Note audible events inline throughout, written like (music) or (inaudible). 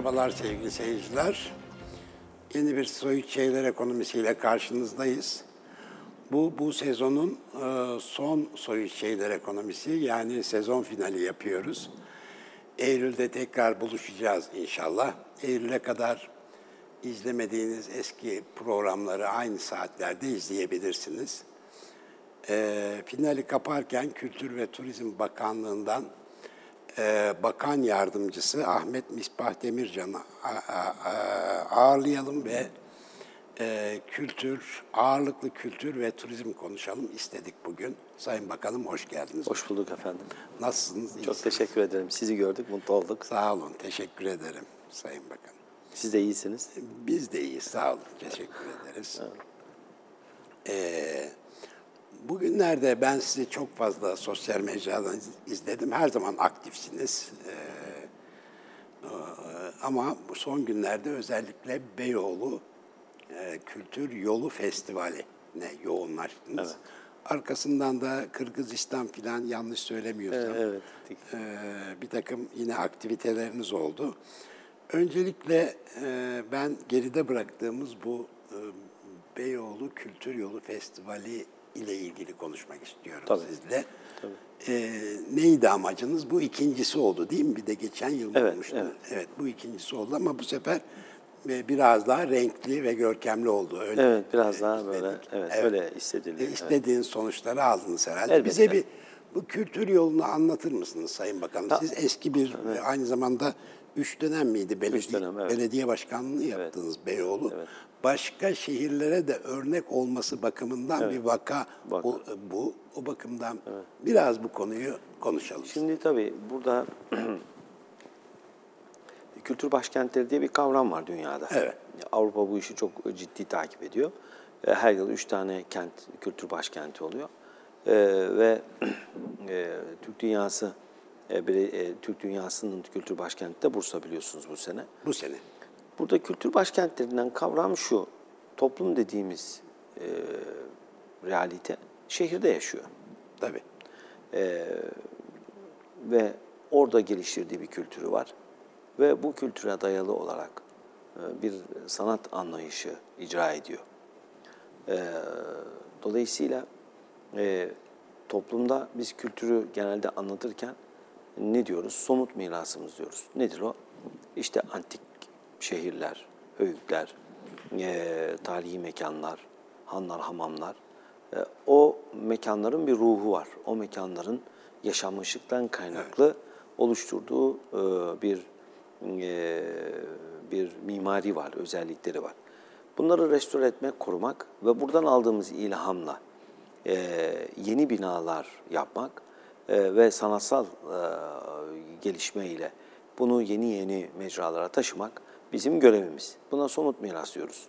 Merhabalar sevgili seyirciler. Yeni bir Soyut Şeyler Ekonomisiyle karşınızdayız. Bu, bu sezonun e, son Soyut Şeyler Ekonomisi yani sezon finali yapıyoruz. Eylül'de tekrar buluşacağız inşallah. Eylül'e kadar izlemediğiniz eski programları aynı saatlerde izleyebilirsiniz. E, finali kaparken Kültür ve Turizm Bakanlığı'ndan e, Bakan Yardımcısı Ahmet Misbah Demircan'ı ağırlayalım ve e, kültür, ağırlıklı kültür ve turizm konuşalım istedik bugün. Sayın Bakanım hoş geldiniz. Hoş bulduk efendim. Nasılsınız? Çok İyisiniz? teşekkür ederim. Sizi gördük, mutlu olduk. Sağ olun, teşekkür ederim Sayın Bakan. Siz de iyisiniz. Biz de iyiyiz, sağ olun, teşekkür ederiz. Ee, bugünlerde ben sizi çok fazla sosyal mecradan iz- izledim. Her zaman aktifsiniz. Ee, e, ama bu son günlerde özellikle Beyoğlu e, Kültür Yolu Festivali'ne yoğunlaştınız. Arkasından da Kırgızistan falan yanlış söylemiyorsam Evet. e, bir takım yine aktiviteleriniz oldu. Öncelikle e, ben geride bıraktığımız bu e, Beyoğlu Kültür Yolu Festivali ile ilgili konuşmak istiyorum Tabii. sizle. E, neydi amacınız? Bu ikincisi oldu değil mi? Bir de geçen yıl Evet, olmuştu. evet. Evet, bu ikincisi oldu ama bu sefer e, biraz daha renkli ve görkemli oldu. Öyle Evet, biraz e, daha istedik. böyle, evet, öyle hissedildi, E, evet. istediğiniz sonuçları aldınız herhalde. Elbette. Bize bir bu kültür yolunu anlatır mısınız Sayın Bakanım? Siz eski bir, aynı zamanda üç dönem miydi belediye, dönem, evet. belediye başkanlığı yaptınız Beyoğlu. Başka şehirlere de örnek olması bakımından bir vaka, Vaka. O, bu. O bakımdan biraz bu konuyu konuşalım. Şimdi tabii burada (clears throat) kültür başkentleri diye bir kavram var dünyada. Evet. Avrupa bu işi çok ciddi takip ediyor. E, Her yıl üç tane kent kültür başkenti oluyor. E, ve (clears throat) e, Türk Dünyası e, Türk Dünyası'nın kültür başkenti de Bursa biliyorsunuz bu sene. bu sene. Burada kültür başkentlerinden kavram şu. Toplum dediğimiz e, realite şehirde yaşıyor. Tabii. ve orada geliştirdiği bir kültürü var. Ve bu kültüre dayalı olarak e, bir sanat anlayışı icra ediyor. E, Dolayısıyla e, toplumda biz kültürü genelde anlatırken ne diyoruz? Somut mirasımız diyoruz. Nedir o? İşte antik şehirler, höyükler, e, tarihi mekanlar, hanlar, hamamlar. E, o mekanların bir ruhu var. O mekanların yaşanmışlıktan kaynaklı oluşturduğu e, bir e, bir mimari var, özellikleri var. Bunları restore etmek, korumak ve buradan aldığımız ilhamla e, yeni binalar yapmak e, ve sanatsal e, gelişmeyle bunu yeni yeni mecralara taşımak bizim görevimiz. Buna somut miras diyoruz.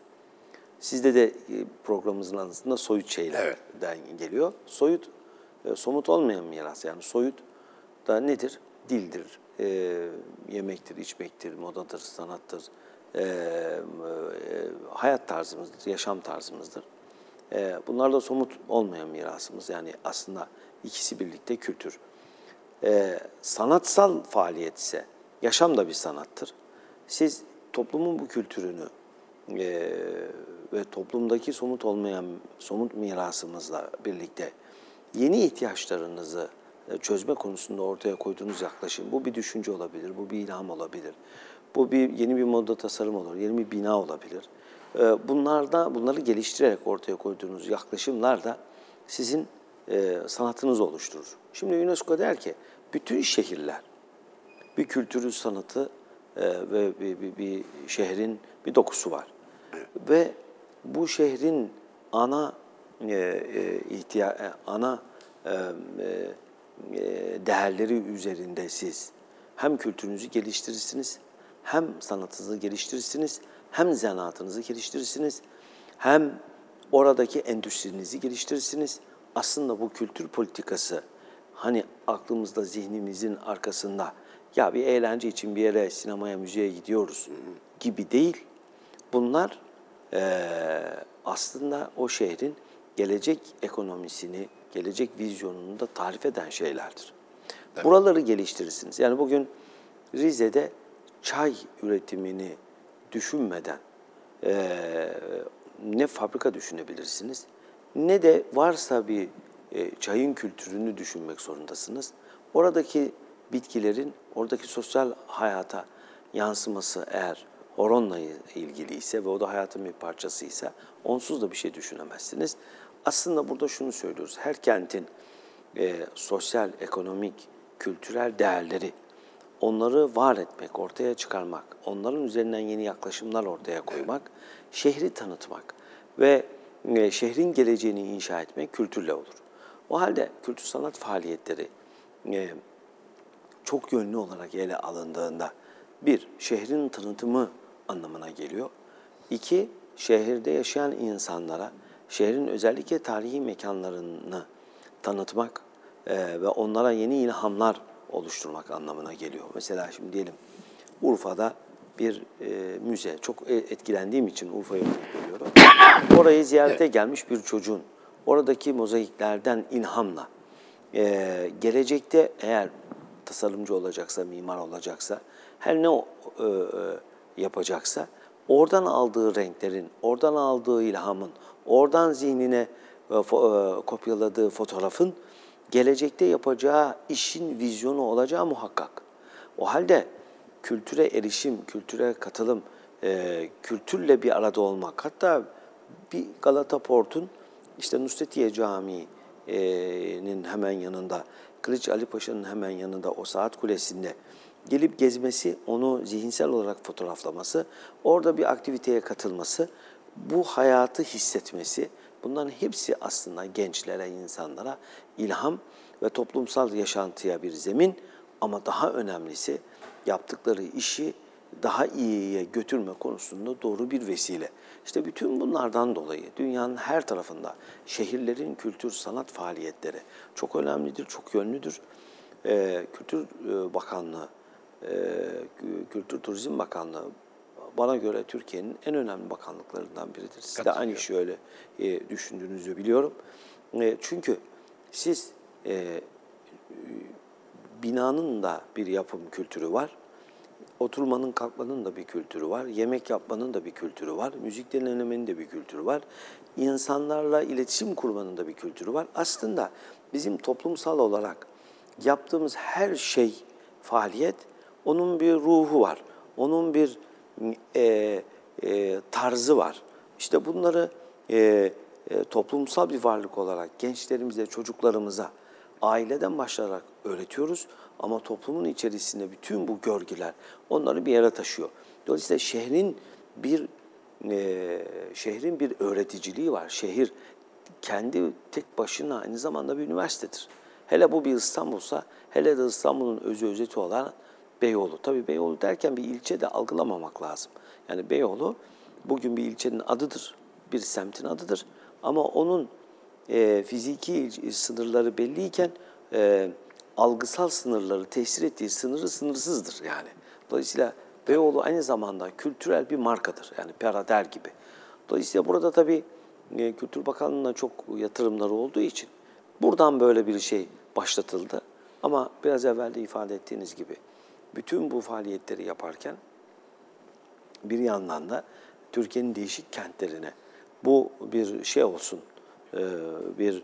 Sizde de e, programımızın adında soyut şeylerden geliyor. Soyut, e, somut olmayan miras yani soyut da nedir? Dildir, e, yemektir, içmektir, modadır, sanattır, e, e, hayat tarzımızdır, yaşam tarzımızdır. E, bunlar da somut olmayan mirasımız yani aslında ikisi birlikte kültür. E, sanatsal faaliyet ise yaşam da bir sanattır. Siz toplumun bu kültürünü e, ve toplumdaki somut olmayan somut mirasımızla birlikte yeni ihtiyaçlarınızı çözme konusunda ortaya koyduğunuz yaklaşım bu bir düşünce olabilir, bu bir ilham olabilir. Bu bir yeni bir moda tasarım olur, yeni bir bina olabilir. Bunlarda bunları geliştirerek ortaya koyduğunuz yaklaşımlar da sizin e, sanatınız oluşturur. Şimdi UNESCO der ki bütün şehirler bir kültürü, sanatı ve bir, bir, bir şehrin bir dokusu var. Ve bu şehrin ana e, e, ihtiya e, ana e, e, değerleri üzerinde siz hem kültürünüzü geliştirirsiniz, hem sanatınızı geliştirirsiniz, hem zanaatınızı geliştirirsiniz, hem oradaki endüstrinizi geliştirirsiniz. Aslında bu kültür politikası hani aklımızda, zihnimizin arkasında ya bir eğlence için bir yere, sinemaya, müziğe gidiyoruz gibi değil. Bunlar eee, aslında o şehrin gelecek ekonomisini, gelecek vizyonunu da tarif eden şeylerdir. Buraları geliştirirsiniz. Yani bugün Rize'de çay üretimini düşünmeden eee, ne fabrika düşünebilirsiniz ne de varsa bir e, çayın kültürünü düşünmek zorundasınız. Oradaki bitkilerin oradaki sosyal hayata yansıması eğer horonla ilgili ise ve o da hayatın bir parçası ise onsuz da bir şey düşünemezsiniz. Aslında burada şunu söylüyoruz. Her kentin e, sosyal, ekonomik, kültürel değerleri onları var etmek, ortaya çıkarmak, onların üzerinden yeni yaklaşımlar ortaya koymak, şehri tanıtmak ve e, şehrin geleceğini inşa etmek kültürle olur. O halde kültür sanat faaliyetleri e, çok yönlü olarak ele alındığında bir, şehrin tanıtımı anlamına geliyor. İki, şehirde yaşayan insanlara şehrin özellikle tarihi mekanlarını tanıtmak e, ve onlara yeni ilhamlar oluşturmak anlamına geliyor. Mesela şimdi diyelim Urfa'da bir e, müze, çok e- etkilendiğim için Urfa'ya örnek veriyorum. Orayı ziyarete gelmiş bir çocuğun oradaki mozaiklerden ilhamla e, gelecekte eğer tasarımcı olacaksa, mimar olacaksa, her ne e, e, yapacaksa oradan aldığı renklerin, oradan aldığı ilhamın, oradan zihnine e, fo- e, kopyaladığı fotoğrafın gelecekte yapacağı işin vizyonu olacağı muhakkak. O halde kültüre erişim, kültüre katılım, e, kültürle bir arada olmak, hatta bir Galata Port'un işte Nusretiye Camii'nin hemen yanında, Kılıç Ali Paşa'nın hemen yanında o saat kulesinde gelip gezmesi, onu zihinsel olarak fotoğraflaması, orada bir aktiviteye katılması, bu hayatı hissetmesi, bunların hepsi aslında gençlere, insanlara ilham ve toplumsal yaşantıya bir zemin ama daha önemlisi yaptıkları işi daha iyiye götürme konusunda doğru bir vesile. İşte bütün bunlardan dolayı dünyanın her tarafında şehirlerin kültür sanat faaliyetleri çok önemlidir, çok yönlüdür. Ee, Kültür e, Bakanlığı, e, Kü- Kültür Turizm Bakanlığı bana göre Türkiye'nin en önemli bakanlıklarından biridir. Siz de aynı şeyi öyle e, düşündüğünüzü biliyorum. E, çünkü siz e, binanın da bir yapım kültürü var. Oturmanın, kalkmanın da bir kültürü var. Yemek yapmanın da bir kültürü var. Müzik dinlemenin de bir kültürü var. İnsanlarla iletişim kurmanın da bir kültürü var. Aslında bizim toplumsal olarak yaptığımız her şey, faaliyet, onun bir ruhu var. Onun bir e, e, tarzı var. İşte bunları e, e, toplumsal bir varlık olarak gençlerimize, çocuklarımıza aileden başlayarak öğretiyoruz ama toplumun içerisinde bütün bu görgüler onları bir yere taşıyor. Dolayısıyla şehrin bir e, şehrin bir öğreticiliği var. Şehir kendi tek başına aynı zamanda bir üniversitedir. Hele bu bir İstanbul'sa, hele de İstanbul'un özü özeti olan Beyoğlu. Tabii Beyoğlu derken bir ilçe de algılamamak lazım. Yani Beyoğlu bugün bir ilçenin adıdır, bir semtin adıdır. Ama onun e, fiziki sınırları belliyken e, algısal sınırları, tesir ettiği sınırı sınırsızdır yani. Dolayısıyla Beyoğlu aynı zamanda kültürel bir markadır. Yani Perader gibi. Dolayısıyla burada tabii e, Kültür Bakanlığı'na çok yatırımları olduğu için buradan böyle bir şey başlatıldı. Ama biraz evvel de ifade ettiğiniz gibi bütün bu faaliyetleri yaparken bir yandan da Türkiye'nin değişik kentlerine bu bir şey olsun, e, bir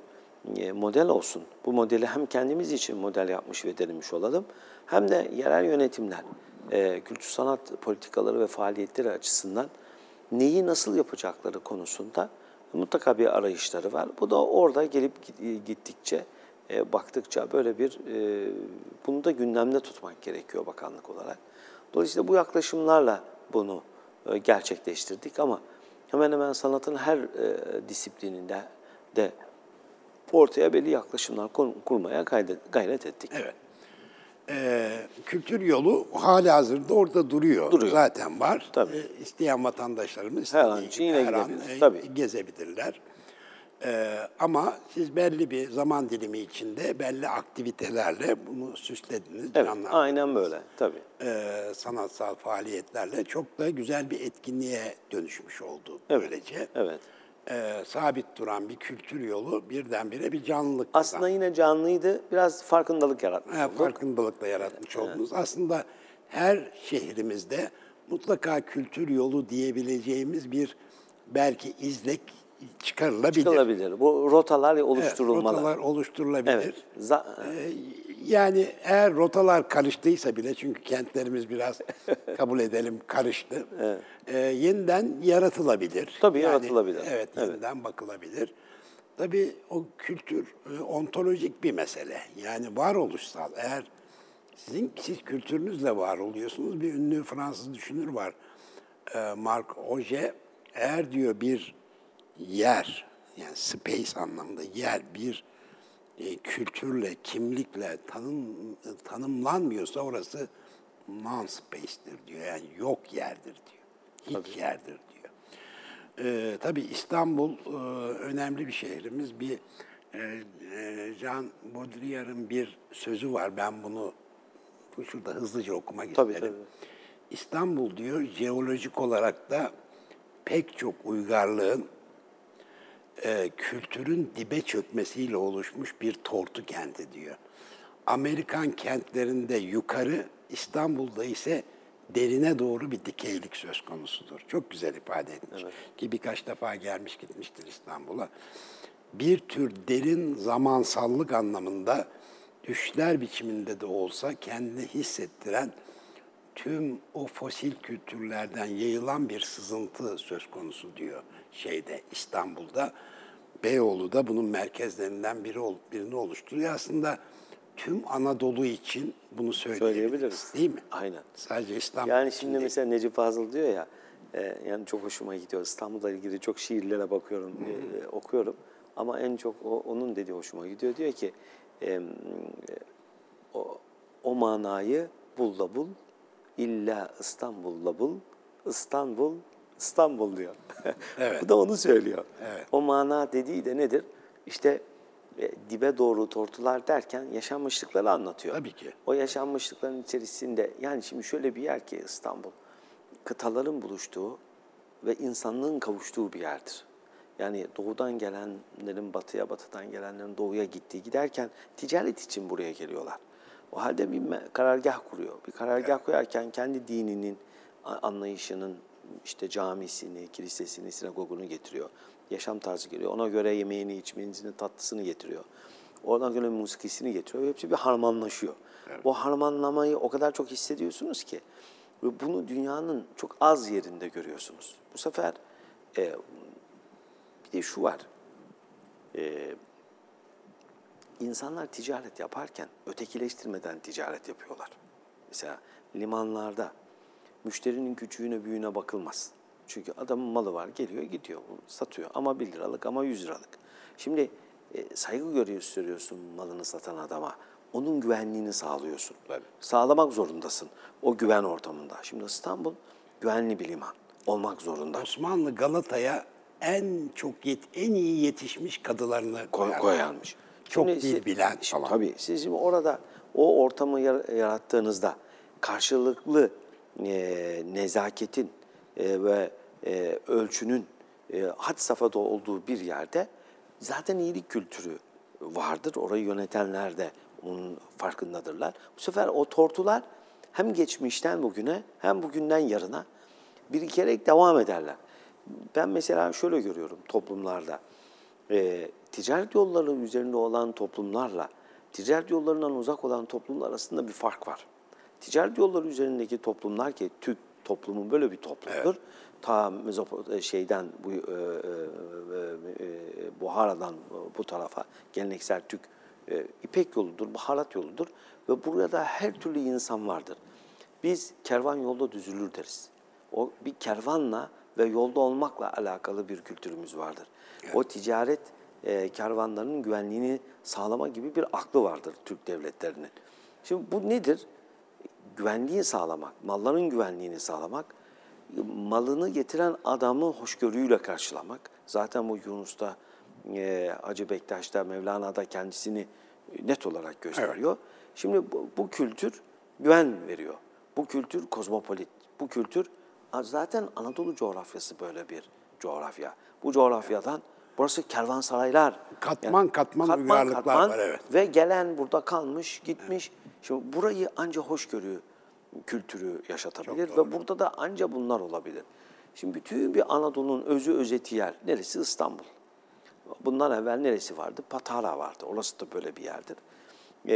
model olsun. Bu modeli hem kendimiz için model yapmış ve denemiş olalım, hem de yerel yönetimler, e, kültür sanat politikaları ve faaliyetleri açısından neyi nasıl yapacakları konusunda mutlaka bir arayışları var. Bu da orada gelip gittikçe, e, baktıkça böyle bir, e, bunu da gündemde tutmak gerekiyor bakanlık olarak. Dolayısıyla bu yaklaşımlarla bunu e, gerçekleştirdik ama hemen hemen sanatın her e, disiplininde de ortaya belli yaklaşımlar kur- kurmaya gayret, ettik. Evet. Ee, kültür yolu hala hazırda orada duruyor. Duruyor. Zaten var. Tabii. Ee, isteyen vatandaşlarımız Her an yine her an, e, Tabii. gezebilirler. Ee, ama siz belli bir zaman dilimi içinde belli aktivitelerle bunu süslediniz. Evet, aynen böyle tabii. Ee, sanatsal faaliyetlerle çok da güzel bir etkinliğe dönüşmüş oldu Evet. böylece. Evet. Ee, sabit duran bir kültür yolu birdenbire bir canlılık Aslında yine canlıydı, biraz farkındalık yaratmış olduk. farkındalıkla yaratmış oldunuz. Aslında her şehrimizde mutlaka kültür yolu diyebileceğimiz bir belki izlek çıkarılabilir. Çıkılabilir. Bu rotalar Evet, oluşturulmalı. rotalar oluşturulabilir. Evet. Za- Ee, Yani eğer rotalar karıştıysa bile çünkü kentlerimiz biraz (laughs) kabul edelim karıştı. ee, yeniden yaratılabilir. Tabii, yaratılabilir. Evet, Evet. yeniden bakılabilir. Tabii o kültür e, ontolojik bir mesele. Yani varoluşsal. Eğer sizin siz kültürünüzle var oluyorsunuz. Bir ünlü Fransız düşünür var. Ee, Marc Auger. Eğer diyor bir yer, yani space anlamda yer bir e, kültürle, kimlikle tanım, tanımlanmıyorsa orası non-space'tir diyor. Yani yok yerdir diyor. Hiç yerdir diyor. Ee, tabii İstanbul e, önemli bir şehrimiz. Bir e, e, Jean Baudrillard'ın bir sözü var. Ben bunu bu şurada hızlıca okumak Tabii, isterim. tabii. İstanbul diyor jeolojik olarak da pek çok uygarlığın e, kültürün dibe çökmesiyle oluşmuş bir tortu kenti diyor. Amerikan kentlerinde yukarı, İstanbul'da ise derine doğru bir dikeylik söz konusudur. Çok güzel ifade etmiş. Ki birkaç defa gelmiş gitmiştir İstanbul'a. Bir tür derin zamansallık anlamında düşler biçiminde de olsa kendini hissettiren tüm o fosil kültürlerden yayılan bir sızıntı söz konusu diyor şeyde İstanbul'da. Beyoğlu da bunun merkezlerinden biri birini oluşturuyor. Aslında tüm Anadolu için bunu söyleyebiliriz. Söyleyebiliriz. Değil mi? Aynen. Sadece İstanbul Yani şimdi değil. mesela Necip Fazıl diyor ya, e, yani çok hoşuma gidiyor. İstanbul'la ilgili çok şiirlere bakıyorum, e, okuyorum. Ama en çok o, onun dediği hoşuma gidiyor. Diyor ki, e, o, o manayı bul da bul, illa İstanbul'la bul, İstanbul, İstanbul diyor. (laughs) Evet. Bu da onu söylüyor. Evet. O mana dediği de nedir? İşte e, dibe doğru tortular derken yaşanmışlıkları anlatıyor. Tabii ki. O yaşanmışlıkların içerisinde yani şimdi şöyle bir yer ki İstanbul, kıtaların buluştuğu ve insanlığın kavuştuğu bir yerdir. Yani doğudan gelenlerin batıya, batıdan gelenlerin doğuya gittiği giderken ticaret için buraya geliyorlar. O halde bir karargah kuruyor. Bir karargah koyarken kendi dininin anlayışının işte camisini, kilisesini, sinagogunu getiriyor. Yaşam tarzı geliyor. Ona göre yemeğini, içmesini, tatlısını getiriyor. Ona göre musikisini getiriyor. ve Hepsi bir harmanlaşıyor. Bu harmanlamayı o kadar çok hissediyorsunuz ki ve bunu dünyanın çok az yerinde görüyorsunuz. Bu sefer e, bir de şu var. E, insanlar ticaret yaparken ötekileştirmeden ticaret yapıyorlar. Mesela limanlarda müşterinin küçüğüne büyüğüne bakılmaz. Çünkü adamın malı var, geliyor gidiyor, satıyor. Ama 1 liralık ama 100 liralık. Şimdi e, saygı gösteriyorsun malını satan adama. Onun güvenliğini sağlıyorsun. Tabii. Sağlamak zorundasın o güven ortamında. Şimdi İstanbul güvenli bir liman olmak zorunda. Osmanlı Galata'ya en çok yet, en iyi yetişmiş kadılarını Koy- koyar. koyarmış. Çok Şimdi dil bilen şimdi falan. Tabii siz şimdi orada o ortamı yar- yarattığınızda karşılıklı e, nezaketin e, ve e, ölçünün had safhada olduğu bir yerde zaten iyilik kültürü vardır. Orayı yönetenler de onun farkındadırlar. Bu sefer o tortular hem geçmişten bugüne hem bugünden yarına birikerek devam ederler. Ben mesela şöyle görüyorum toplumlarda. E, ticaret yolları üzerinde olan toplumlarla ticaret yollarından uzak olan toplumlar arasında bir fark var. Ticaret yolları üzerindeki toplumlar ki Türk toplumu böyle bir toplumdur. Ta Mezopot şeyden bu e, e, e, e, Buhara'dan bu tarafa geleneksel Türk e, İpek yoludur, baharat yoludur ve burada her türlü insan vardır. Biz kervan yolda düzülür deriz. O bir kervanla ve yolda olmakla alakalı bir kültürümüz vardır. O ticaret e, kervanlarının güvenliğini sağlama gibi bir aklı vardır Türk devletlerinin. Şimdi bu nedir? Güvenliği sağlamak, malların güvenliğini sağlamak, malını getiren adamı hoşgörüyle karşılamak. Zaten bu Yunus'ta, e, Hacı Bektaş'ta, Mevlana'da kendisini net olarak gösteriyor. Şimdi bu, bu kültür güven veriyor. Bu kültür kozmopolit. Bu kültür zaten Anadolu coğrafyası böyle bir coğrafya. Bu coğrafyadan burası kervansaraylar. Katman katman uygarlıklar var, evet. Ve gelen burada kalmış, gitmiş. Şimdi burayı anca hoşgörü kültürü yaşatabilir ve burada da anca bunlar olabilir. Şimdi bütün bir Anadolu'nun özü özeti yer neresi? İstanbul. Bundan evvel neresi vardı? Patara vardı. Orası da böyle bir yerdir. Ee,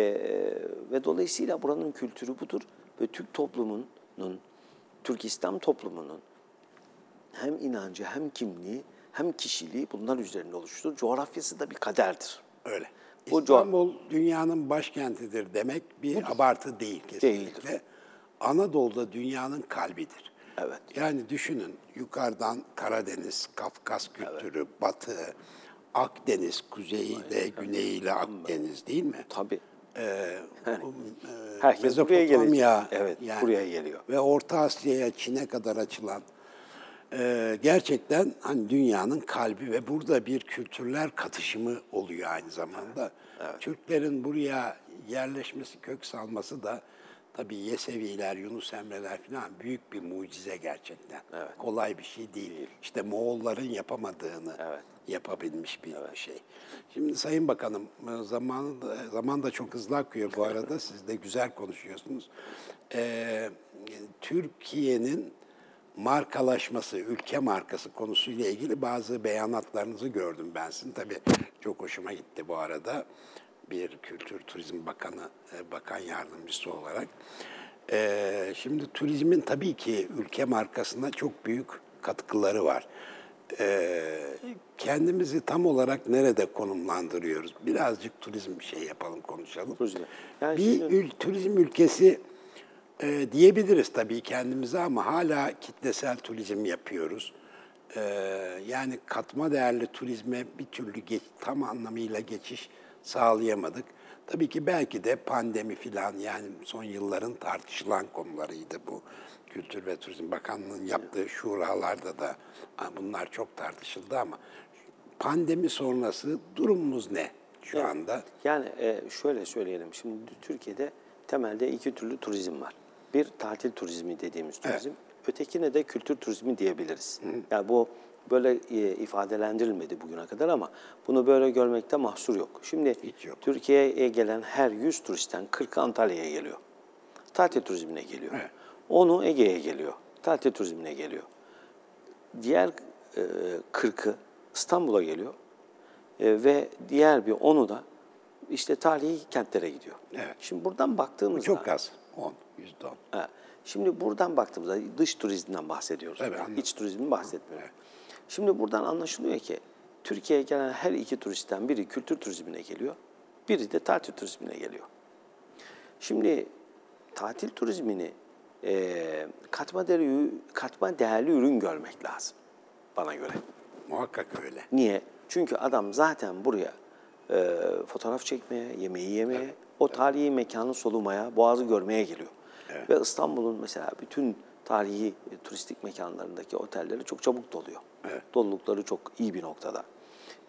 ve dolayısıyla buranın kültürü budur. Ve Türk toplumunun, Türk İslam toplumunun hem inancı hem kimliği hem kişiliği bunlar üzerine oluştur. Coğrafyası da bir kaderdir. Öyle. Bu İstanbul dünyanın başkentidir demek bir abartı değil kesinlikle. Değildir. Anadolu'da dünyanın kalbidir. Evet. Yani düşünün yukarıdan Karadeniz, Kafkas kültürü, Batı, Akdeniz, kuzeyiyle, güneyiyle Akdeniz değil mi? Tabii. Ee, Herkes buraya gelecek. Mezopotamya, Evet, buraya geliyor. Ve Orta Asya'ya, Çin'e kadar açılan e, gerçekten hani dünyanın kalbi ve burada bir kültürler katışımı oluyor aynı zamanda. Türklerin buraya yerleşmesi, kök salması da tabii Yeseviler, Yunus Emreler falan büyük bir mucize gerçekten. Kolay bir şey değil. İşte Moğolların yapamadığını Evet. yapabilmiş bir şey. Şimdi Sayın Bakanım zamanı da, zaman da çok hızlı akıyor bu arada. (laughs) Siz de güzel konuşuyorsunuz. Ee, Türkiye'nin markalaşması, ülke markası konusuyla ilgili bazı beyanatlarınızı gördüm ben sizin. Tabii çok hoşuma gitti bu arada. Bir Kültür Turizm Bakanı, e, Bakan Yardımcısı olarak. Ee, şimdi turizmin tabii ki ülke markasına çok büyük katkıları var. Ee, kendimizi tam olarak nerede konumlandırıyoruz? Birazcık turizm şey yapalım, konuşalım. Turizm. Yani bir şimdi- ül- turizm ülkesi e, diyebiliriz tabii kendimize ama hala kitlesel turizm yapıyoruz. Ee, yani katma değerli turizme bir türlü geç, tam anlamıyla geçiş sağlayamadık. Tabii ki belki de pandemi filan yani son yılların tartışılan konularıydı bu. Kültür ve Turizm Bakanlığı'nın yaptığı şuralarda da bunlar çok tartışıldı ama pandemi sonrası durumumuz ne şu anda? Yani e, şöyle söyleyelim. Şimdi Türkiye'de temelde iki türlü turizm var. Bir tatil turizmi dediğimiz turizm. Ötekine de kültür turizmi diyebiliriz. Yani bu böyle e, ifadelendirilmedi bugüne kadar ama bunu böyle görmekte mahsur yok. Şimdi yok. Türkiye'ye gelen her 100 turistten 40'ı Antalya'ya geliyor. Tatil turizmine geliyor. Evet. Onu Ege'ye geliyor. Tatil turizmine geliyor. Diğer e, 40'ı İstanbul'a geliyor. E, ve diğer bir onu da işte tarihi kentlere gidiyor. Evet. Şimdi buradan Bu baktığımızda... çok az. 10, Ha, Şimdi buradan baktığımızda dış turizmden bahsediyoruz. Evet, anladım. İç turizmi bahsetmiyoruz. Şimdi buradan anlaşılıyor ki Türkiye'ye gelen her iki turistten biri kültür turizmine geliyor, biri de tatil turizmine geliyor. Şimdi tatil turizmini e, katma değerli, katma değerli ürün görmek lazım bana göre. Muhakkak öyle. Niye? Çünkü adam zaten buraya e, fotoğraf çekmeye, yemeği yemeye, o tarihi mekanı solumaya, boğazı görmeye geliyor. Ve İstanbul'un mesela bütün tarihi e, turistik mekanlarındaki otelleri çok çabuk doluyor. Dolulukları çok iyi bir noktada.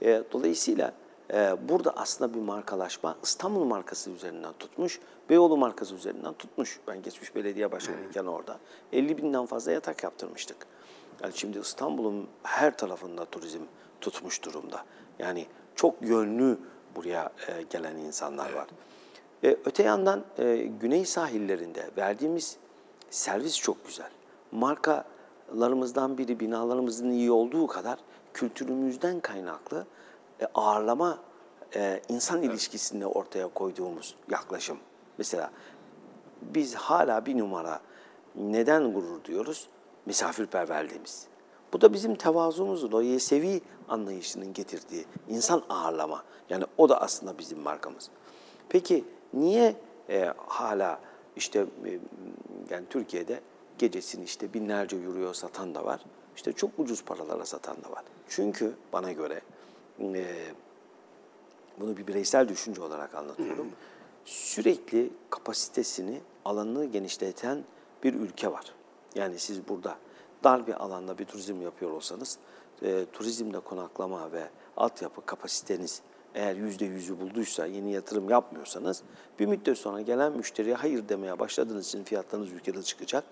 E, dolayısıyla e, burada aslında bir markalaşma İstanbul markası üzerinden tutmuş, Beyoğlu markası üzerinden tutmuş. Ben geçmiş belediye başkanıyken orada 50 binden fazla yatak yaptırmıştık. Yani şimdi İstanbul'un her tarafında turizm tutmuş durumda. Yani çok yönlü buraya e, gelen insanlar var. E, öte yandan e, güney sahillerinde verdiğimiz servis çok güzel. Markalarımızdan biri binalarımızın iyi olduğu kadar kültürümüzden kaynaklı e, ağırlama e, insan ilişkisini ortaya koyduğumuz yaklaşım. Mesela biz hala bir numara neden gurur diyoruz? Misafirperverliğimiz. Bu da bizim tevazumuzun, o yesevi anlayışının getirdiği insan ağırlama. Yani o da aslında bizim markamız. Peki niye e, hala işte e, yani Türkiye'de gecesini işte binlerce euroya satan da var. İşte çok ucuz paralara satan da var. Çünkü bana göre e, bunu bir bireysel düşünce olarak anlatıyorum. Sürekli kapasitesini, alanını genişleten bir ülke var. Yani siz burada dar bir alanda bir turizm yapıyor olsanız, e, turizmde konaklama ve altyapı kapasiteniz eğer yüzde yüzü bulduysa, yeni yatırım yapmıyorsanız, bir müddet sonra gelen müşteriye hayır demeye başladığınız için fiyatlarınız ülkede çıkacak.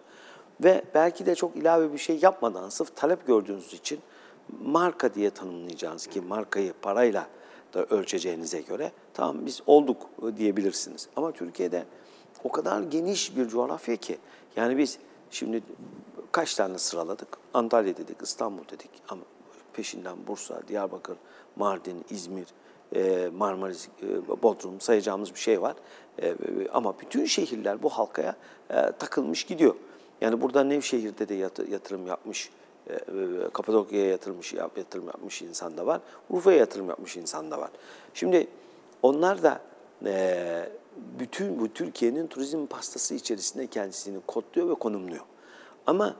Ve belki de çok ilave bir şey yapmadan, sırf talep gördüğünüz için marka diye tanımlayacağınız ki markayı parayla da ölçeceğinize göre tamam biz olduk diyebilirsiniz. Ama Türkiye'de o kadar geniş bir coğrafya ki Yani biz şimdi kaç tane sıraladık? Antalya dedik, İstanbul dedik ama peşinden Bursa, Diyarbakır, Mardin, İzmir, Marmaris, e, Bodrum sayacağımız bir şey var. E, ama bütün şehirler bu halkaya e, takılmış gidiyor. Yani burada Nevşehir'de de yat- yatırım yapmış, e, Kapadokya'ya yatırmış, yatırım yapmış insan da var. Urfa'ya yatırım yapmış insan da var. Şimdi onlar da bütün bu Türkiye'nin turizm pastası içerisinde kendisini kodluyor ve konumluyor. Ama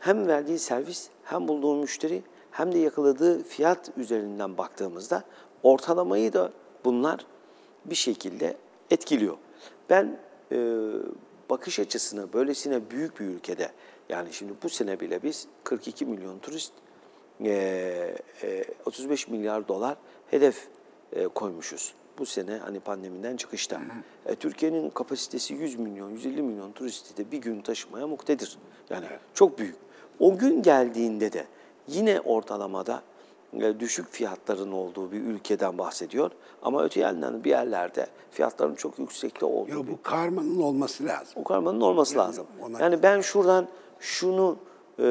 hem verdiği servis, hem bulduğu müşteri, hem de yakaladığı fiyat üzerinden baktığımızda ortalamayı da bunlar bir şekilde etkiliyor. Ben e, bakış açısını böylesine büyük bir ülkede, yani şimdi bu sene bile biz 42 milyon turist, e, e, 35 milyar dolar hedef e, koymuşuz. Bu sene hani pandemiden çıkışta. E, Türkiye'nin kapasitesi 100 milyon, 150 milyon turisti de bir gün taşımaya muktedir. Yani çok büyük. O gün geldiğinde de yine ortalamada düşük fiyatların olduğu bir ülkeden bahsediyor. Ama öte yandan bir yerlerde fiyatların çok yüksekte olduğu Yo, bir bu karmanın olması lazım. o karmanın olması lazım. ona- Yani ben şuradan şunu e,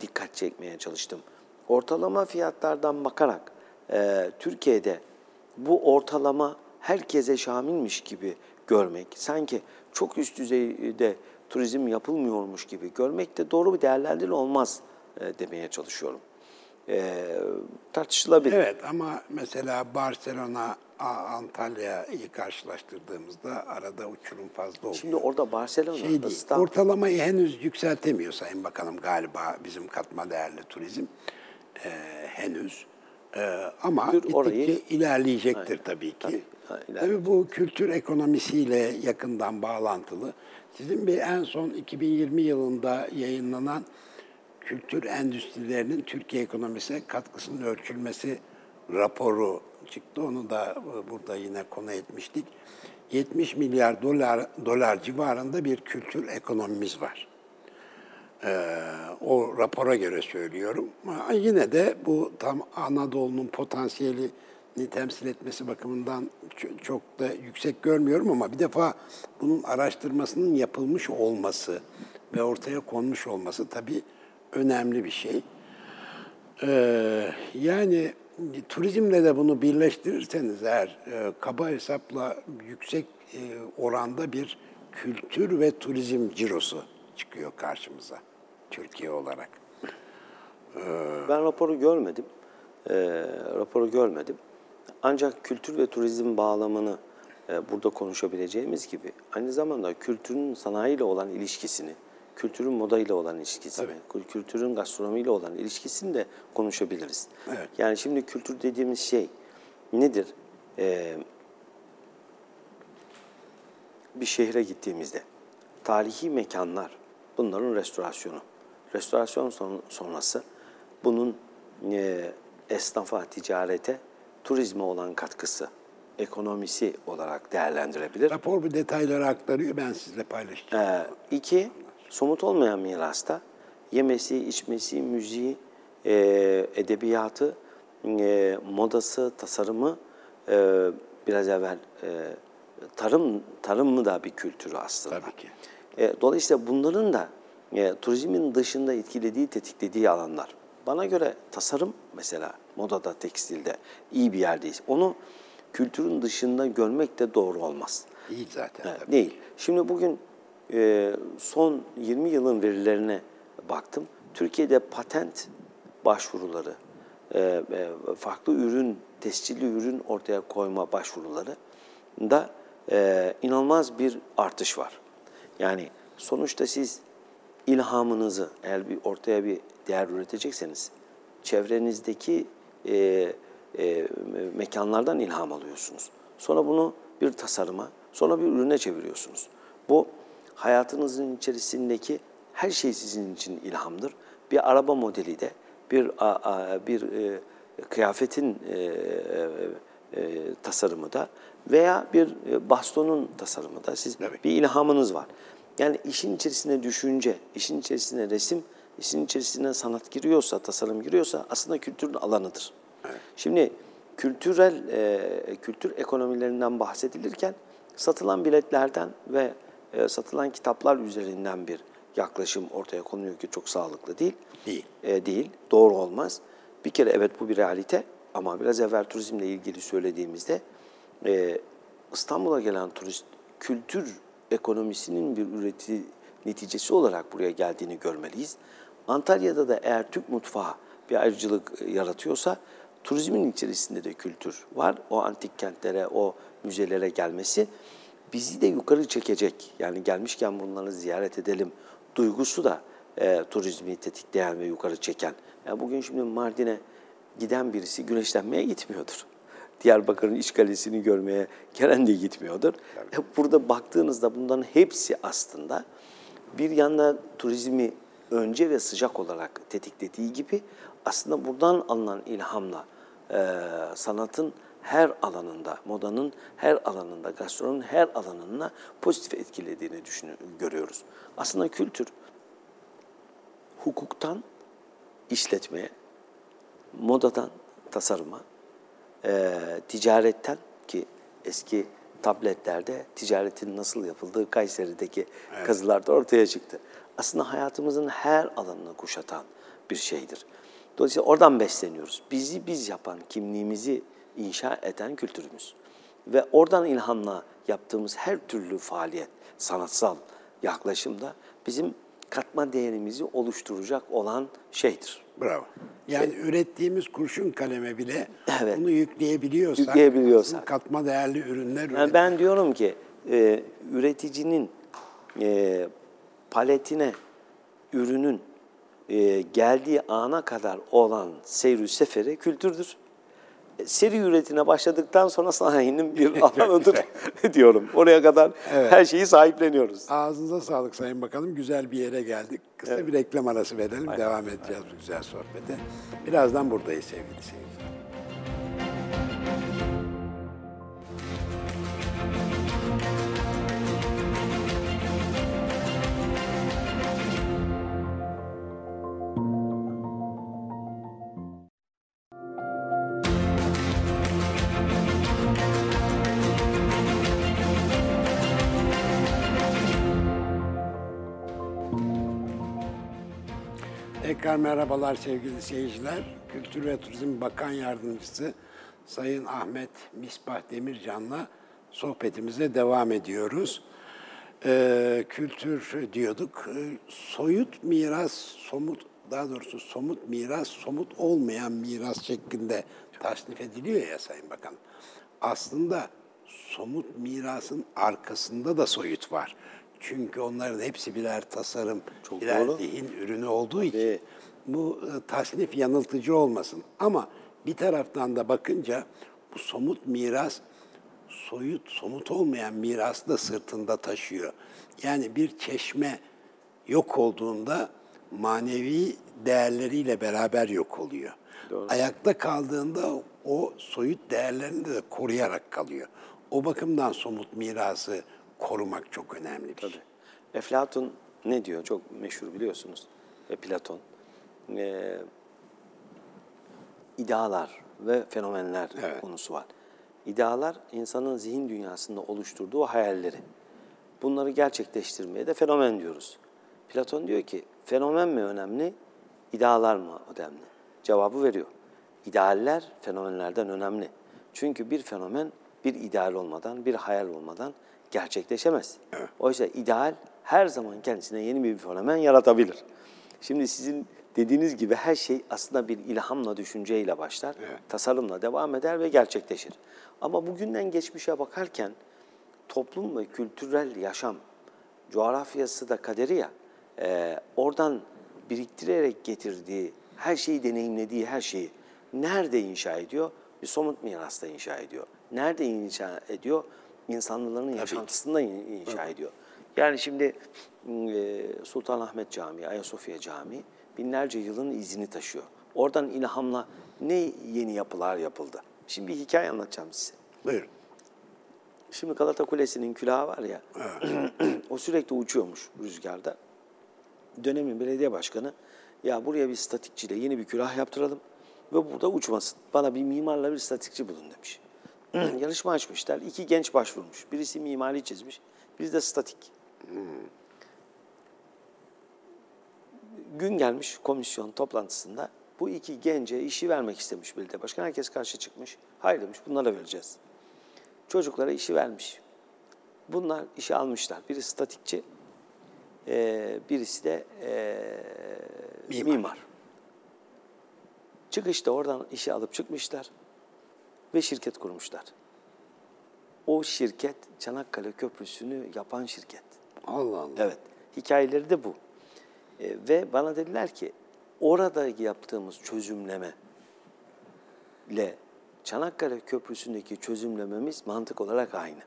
dikkat çekmeye çalıştım. Ortalama fiyatlardan bakarak e, Türkiye'de bu ortalama herkese şamilmiş gibi görmek, sanki çok üst düzeyde turizm yapılmıyormuş gibi görmek de doğru bir değerlendirme olmaz e, demeye çalışıyorum. E, tartışılabilir. Evet ama mesela Barcelona, Antalya'yı karşılaştırdığımızda arada uçurum fazla oluyor. Şimdi orada Barcelona, şey değil, İstanbul, ortalamayı henüz yükseltemiyor Sayın Bakanım galiba bizim katma değerli turizm Ee, henüz. Ee, ama gittikçe orayı- ilerleyecektir tabii ki. Tabii, ha, Tabii, bu kültür ekonomisiyle yakından bağlantılı. Sizin bir en son 2020 yılında yayınlanan kültür endüstrilerinin Türkiye ekonomisine katkısının ölçülmesi raporu çıktı. Onu da e, burada yine konu etmiştik. 70 milyar dolar dolar civarında bir kültür ekonomimiz var. Ee, o rapora göre söylüyorum. Ama yine de bu tam Anadolu'nun potansiyelini temsil etmesi bakımından çok da yüksek görmüyorum ama bir defa bunun araştırmasının yapılmış olması ve ortaya konmuş olması tabii önemli bir şey. Ee, yani turizmle de bunu birleştirirseniz eğer e, kaba hesapla yüksek e, oranda bir kültür ve turizm cirosu çıkıyor karşımıza Türkiye olarak. Ben raporu görmedim. Ee, raporu görmedim. Ancak kültür ve turizm bağlamını e, burada konuşabileceğimiz gibi aynı zamanda kültürün sanayiyle olan ilişkisini, kültürün moda ile olan ilişkisini, kül- kültürün gastronomiyle olan ilişkisini de konuşabiliriz. Evet. Yani şimdi kültür dediğimiz şey nedir? Ee, bir şehre gittiğimizde tarihi mekanlar bunların restorasyonu. Restorasyon son- sonrası bunun e, esnafa, ticarete, turizme olan katkısı, ekonomisi olarak değerlendirebilir. Rapor bu detayları aktarıyor, ben sizle paylaşacağım. Ee, iki, somut olmayan mirasta yemesi, içmesi, müziği, e, edebiyatı, e, modası, tasarımı, e, biraz evvel e, tarım tarım mı da bir kültürü aslında. Tabii ki. E, dolayısıyla bunların da e, turizmin dışında etkilediği, tetiklediği alanlar. Bana göre tasarım mesela modada, tekstilde iyi bir yerdeyiz. Onu kültürün dışında görmek de doğru olmaz. İyi zaten. Evet, değil. Şimdi bugün e, son 20 yılın verilerine baktım. Türkiye'de patent başvuruları, e, e, farklı ürün, tescilli ürün ortaya koyma başvuruları da e, inanılmaz bir artış var. Yani sonuçta siz ilhamınızı eğer bir ortaya bir değer üretecekseniz çevrenizdeki e, e, mekanlardan ilham alıyorsunuz. Sonra bunu bir tasarıma, sonra bir ürüne çeviriyorsunuz. Bu hayatınızın içerisindeki her şey sizin için ilhamdır. Bir araba modeli de, bir bir e, kıyafetin e, e, tasarımı da veya bir bastonun tasarımı da siz Evet. bir ilhamınız var. Yani işin içerisine düşünce, işin içerisine resim, işin içerisine sanat giriyorsa, tasarım giriyorsa aslında kültürün alanıdır. Şimdi kültürel e, kültür ekonomilerinden bahsedilirken satılan biletlerden ve e, satılan kitaplar üzerinden bir yaklaşım ortaya konuyor ki çok sağlıklı değil. Değil. E, değil, doğru olmaz. Bir kere evet bu bir realite ama biraz evvel turizmle ilgili söylediğimizde e, İstanbul'a gelen turist kültür ekonomisinin bir üreti neticesi olarak buraya geldiğini görmeliyiz. Antalya'da da eğer Türk mutfağı bir ayrıcalık e, yaratıyorsa turizmin içerisinde de kültür var. O antik kentlere, o müzelere gelmesi bizi de yukarı çekecek. Yani gelmişken bunları ziyaret edelim duygusu da e, turizmi tetikleyen ve yukarı çeken. Yani bugün şimdi Mardin'e giden birisi güneşlenmeye gitmiyordur. (laughs) Diyarbakır'ın işgalesini görmeye gelen de gitmiyordur. Hep burada baktığınızda bunların hepsi aslında bir yanda turizmi önce ve sıcak olarak tetiklediği gibi aslında buradan alınan ilhamla e, sanatın her alanında, modanın her alanında, gastronominin her alanına pozitif etkilediğini düşünüyoruz, görüyoruz. Aslında kültür hukuktan işletmeye, modadan tasarıma, e, ticaretten ki eski tabletlerde ticaretin nasıl yapıldığı Kayseri'deki kazılarda ortaya çıktı. Aslında hayatımızın her alanını kuşatan bir şeydir. Dolayısıyla oradan besleniyoruz. Bizi biz yapan, kimliğimizi inşa eden kültürümüz. Ve oradan ilhamla yaptığımız her türlü faaliyet, sanatsal yaklaşımda bizim katma değerimizi oluşturacak olan şeydir. Bravo. Yani ürettiğimiz kurşun kaleme bile Evet. bunu yükleyebiliyorsak, Yükleyebiliyorsak. katma değerli ürünler Yani ben diyorum ki e, üreticinin e, paletine ürünün e, geldiği ana kadar olan seyri seferi kültürdür. Seri üretine başladıktan sonra sanayinin bir (laughs) alanıdır (laughs) diyorum. Oraya kadar her şeyi sahipleniyoruz. Ağzınıza sağlık Sayın Bakanım. Güzel bir yere geldik. Kısa bir reklam arası verelim. Devam edeceğiz bu güzel sohbete. Birazdan buradayız sevgili seyirciler. Tekrar merhabalar sevgili seyirciler. Kültür ve Turizm Bakan Yardımcısı Sayın Ahmet Misbah Demircan'la sohbetimize devam ediyoruz. Ee, kültür diyorduk. Ee, soyut miras, somut daha doğrusu somut miras, somut olmayan miras şeklinde tasnif ediliyor ya Sayın Bakan. Aslında somut mirasın arkasında da soyut var. Çünkü onların hepsi birer tasarım, Çok birer doğru. zihin ürünü olduğu için. Bu e, tasnif yanıltıcı olmasın. Ama bir taraftan da bakınca bu somut miras soyut, somut olmayan mirası da sırtında taşıyor. Yani bir çeşme yok olduğunda manevi değerleriyle beraber yok oluyor. Ayakta kaldığında o soyut değerlerini de koruyarak kalıyor. O bakımdan somut mirası korumak çok önemli bir şey. Eflatun ne diyor? Çok meşhur biliyorsunuz. Ve Platon. Ee, idealar ve fenomenler Evet. konusu var. İdealar insanın zihin dünyasında oluşturduğu hayalleri. Bunları gerçekleştirmeye de fenomen diyoruz. Platon diyor ki fenomen mi önemli, idealar mı önemli? Cevabı veriyor. İdealler fenomenlerden önemli. Çünkü bir fenomen bir ideal olmadan, bir hayal olmadan gerçekleşemez. Oysa ideal her zaman kendisine yeni bir fenomen yaratabilir. Şimdi sizin dediğiniz gibi her şey aslında bir ilhamla, düşünceyle başlar, tasarımla devam eder ve gerçekleşir. Ama bugünden geçmişe bakarken toplum ve kültürel yaşam, coğrafyası da kaderi ya, e, oradan biriktirerek getirdiği, her şeyi deneyimlediği her şeyi nerede inşa ediyor? Bir somut mirasta inşa ediyor. Nerede inşa ediyor? İnsanların yaşantısında in- inşa ediyor. Yani şimdi Sultanahmet Camii, Ayasofya Camii binlerce yılın izini taşıyor. Oradan ilhamla ne yeni yapılar yapıldı? Şimdi bir hikaye anlatacağım size. Buyurun. Şimdi Galata Kulesi'nin külahı var ya, (clears throat) o sürekli uçuyormuş rüzgarda. Dönemin belediye başkanı, ya buraya bir statikçiyle yeni bir külah yaptıralım ve burada uçmasın. Bana bir mimarla bir statikçi bulun demiş. (clears throat) Yarışma açmışlar. İki genç başvurmuş. Birisi mimari çizmiş, birisi de statik. Gün gelmiş komisyon toplantısında bu iki gence işi vermek istemiş belediye başkanı. Herkes karşı çıkmış. Hayır demiş bunlara vereceğiz. Çocuklara işi vermiş. Bunlar işi almışlar. Biri statikçi, eee, birisi de eee, Mimar. mimar. Çıkışta oradan işi alıp çıkmışlar ve şirket kurmuşlar. O şirket Çanakkale Köprüsü'nü yapan şirket. Allah Allah. Evet, hikayeleri de bu. E, ve bana dediler ki orada yaptığımız çözümleme ile Çanakkale Köprüsü'ndeki çözümlememiz mantık olarak aynı.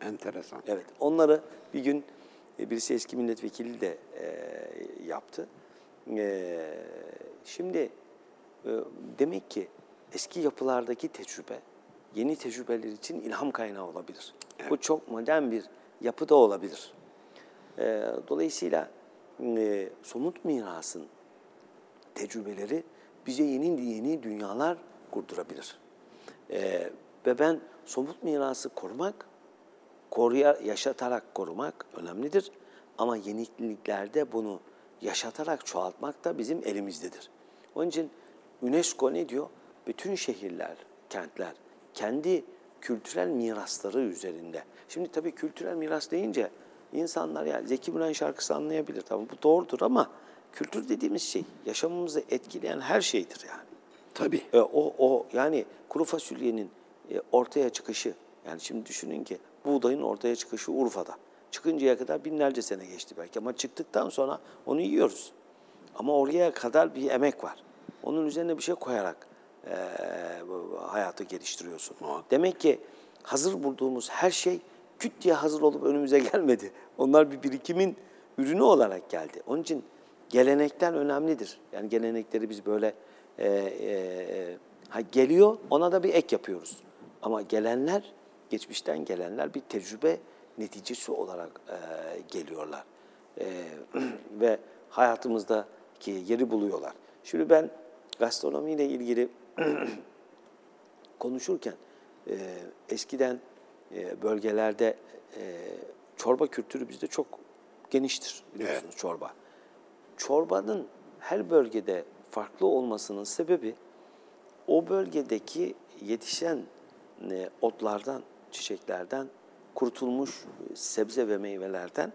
Enteresan. Evet, onları bir gün e, birisi eski milletvekili de e, yaptı. E, şimdi e, demek ki eski yapılardaki tecrübe yeni tecrübeler için ilham kaynağı olabilir. Bu çok modern bir yapı da olabilir. E, dolayısıyla e, somut mirasın tecrübeleri bize yeni yeni dünyalar kurdurabilir. E, ve ben somut mirası korumak koruya, yaşatarak korumak önemlidir. Ama yeniliklerde bunu yaşatarak çoğaltmak da bizim elimizdedir. Onun için UNESCO ne diyor? Bütün şehirler, kentler kendi kültürel mirasları üzerinde. Şimdi tabii kültürel miras deyince insanlar ya Zeki Müren şarkısı anlayabilir. Tamam bu doğrudur ama kültür dediğimiz şey yaşamımızı etkileyen her şeydir yani. Tabii. E, o, o yani kuru fasulyenin e, ortaya çıkışı, yani şimdi düşünün ki buğdayın ortaya çıkışı Urfa'da. Çıkıncaya kadar binlerce sene geçti belki ama çıktıktan sonra onu yiyoruz. Ama oraya kadar bir emek var. Onun üzerine bir şey koyarak e, hayatı geliştiriyorsun. Demek ki hazır bulduğumuz her şey küt diye hazır olup önümüze (laughs) gelmedi. Onlar bir birikimin ürünü olarak geldi. Onun için gelenekler önemlidir. Yani gelenekleri biz böyle e, e, ha geliyor ona da bir ek yapıyoruz. Ama gelenler, geçmişten gelenler bir tecrübe neticesi olarak e, geliyorlar. E, (clears throat) ve hayatımızdaki yeri buluyorlar. Şimdi ben gastronomiyle ilgili (clears throat) konuşurken e, eskiden e, bölgelerde e, çorba kültürü bizde çok geniştir biliyorsunuz çorba. Çorbanın her bölgede farklı olmasının sebebi o bölgedeki yetişen e, otlardan, çiçeklerden, kurutulmuş sebze ve meyvelerden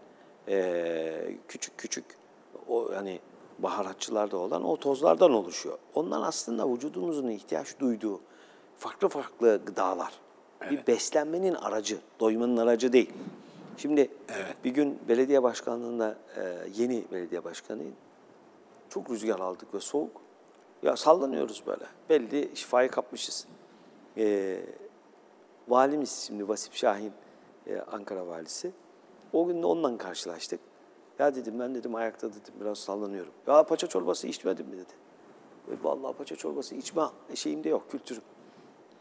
e, küçük küçük o yani baharatçılarda olan o tozlardan oluşuyor. Onlar aslında vücudumuzun ihtiyaç duyduğu farklı farklı gıdalar. Bir beslenmenin aracı, doymanın aracı değil. Şimdi bir gün belediye başkanlığında e, yeni belediye başkanıyım. Çok rüzgar aldık ve soğuk. Ya sallanıyoruz böyle. Belli şifayı kapmışız. Ee, valimiz şimdi Vasip Şahin, e, Ankara valisi. O gün de onunla karşılaştık. Ya dedim ben dedim ayakta dedim biraz sallanıyorum. Ya paça çorbası içmedin mi dedi. E, vallahi paça çorbası içme şeyimde yok, kültürüm.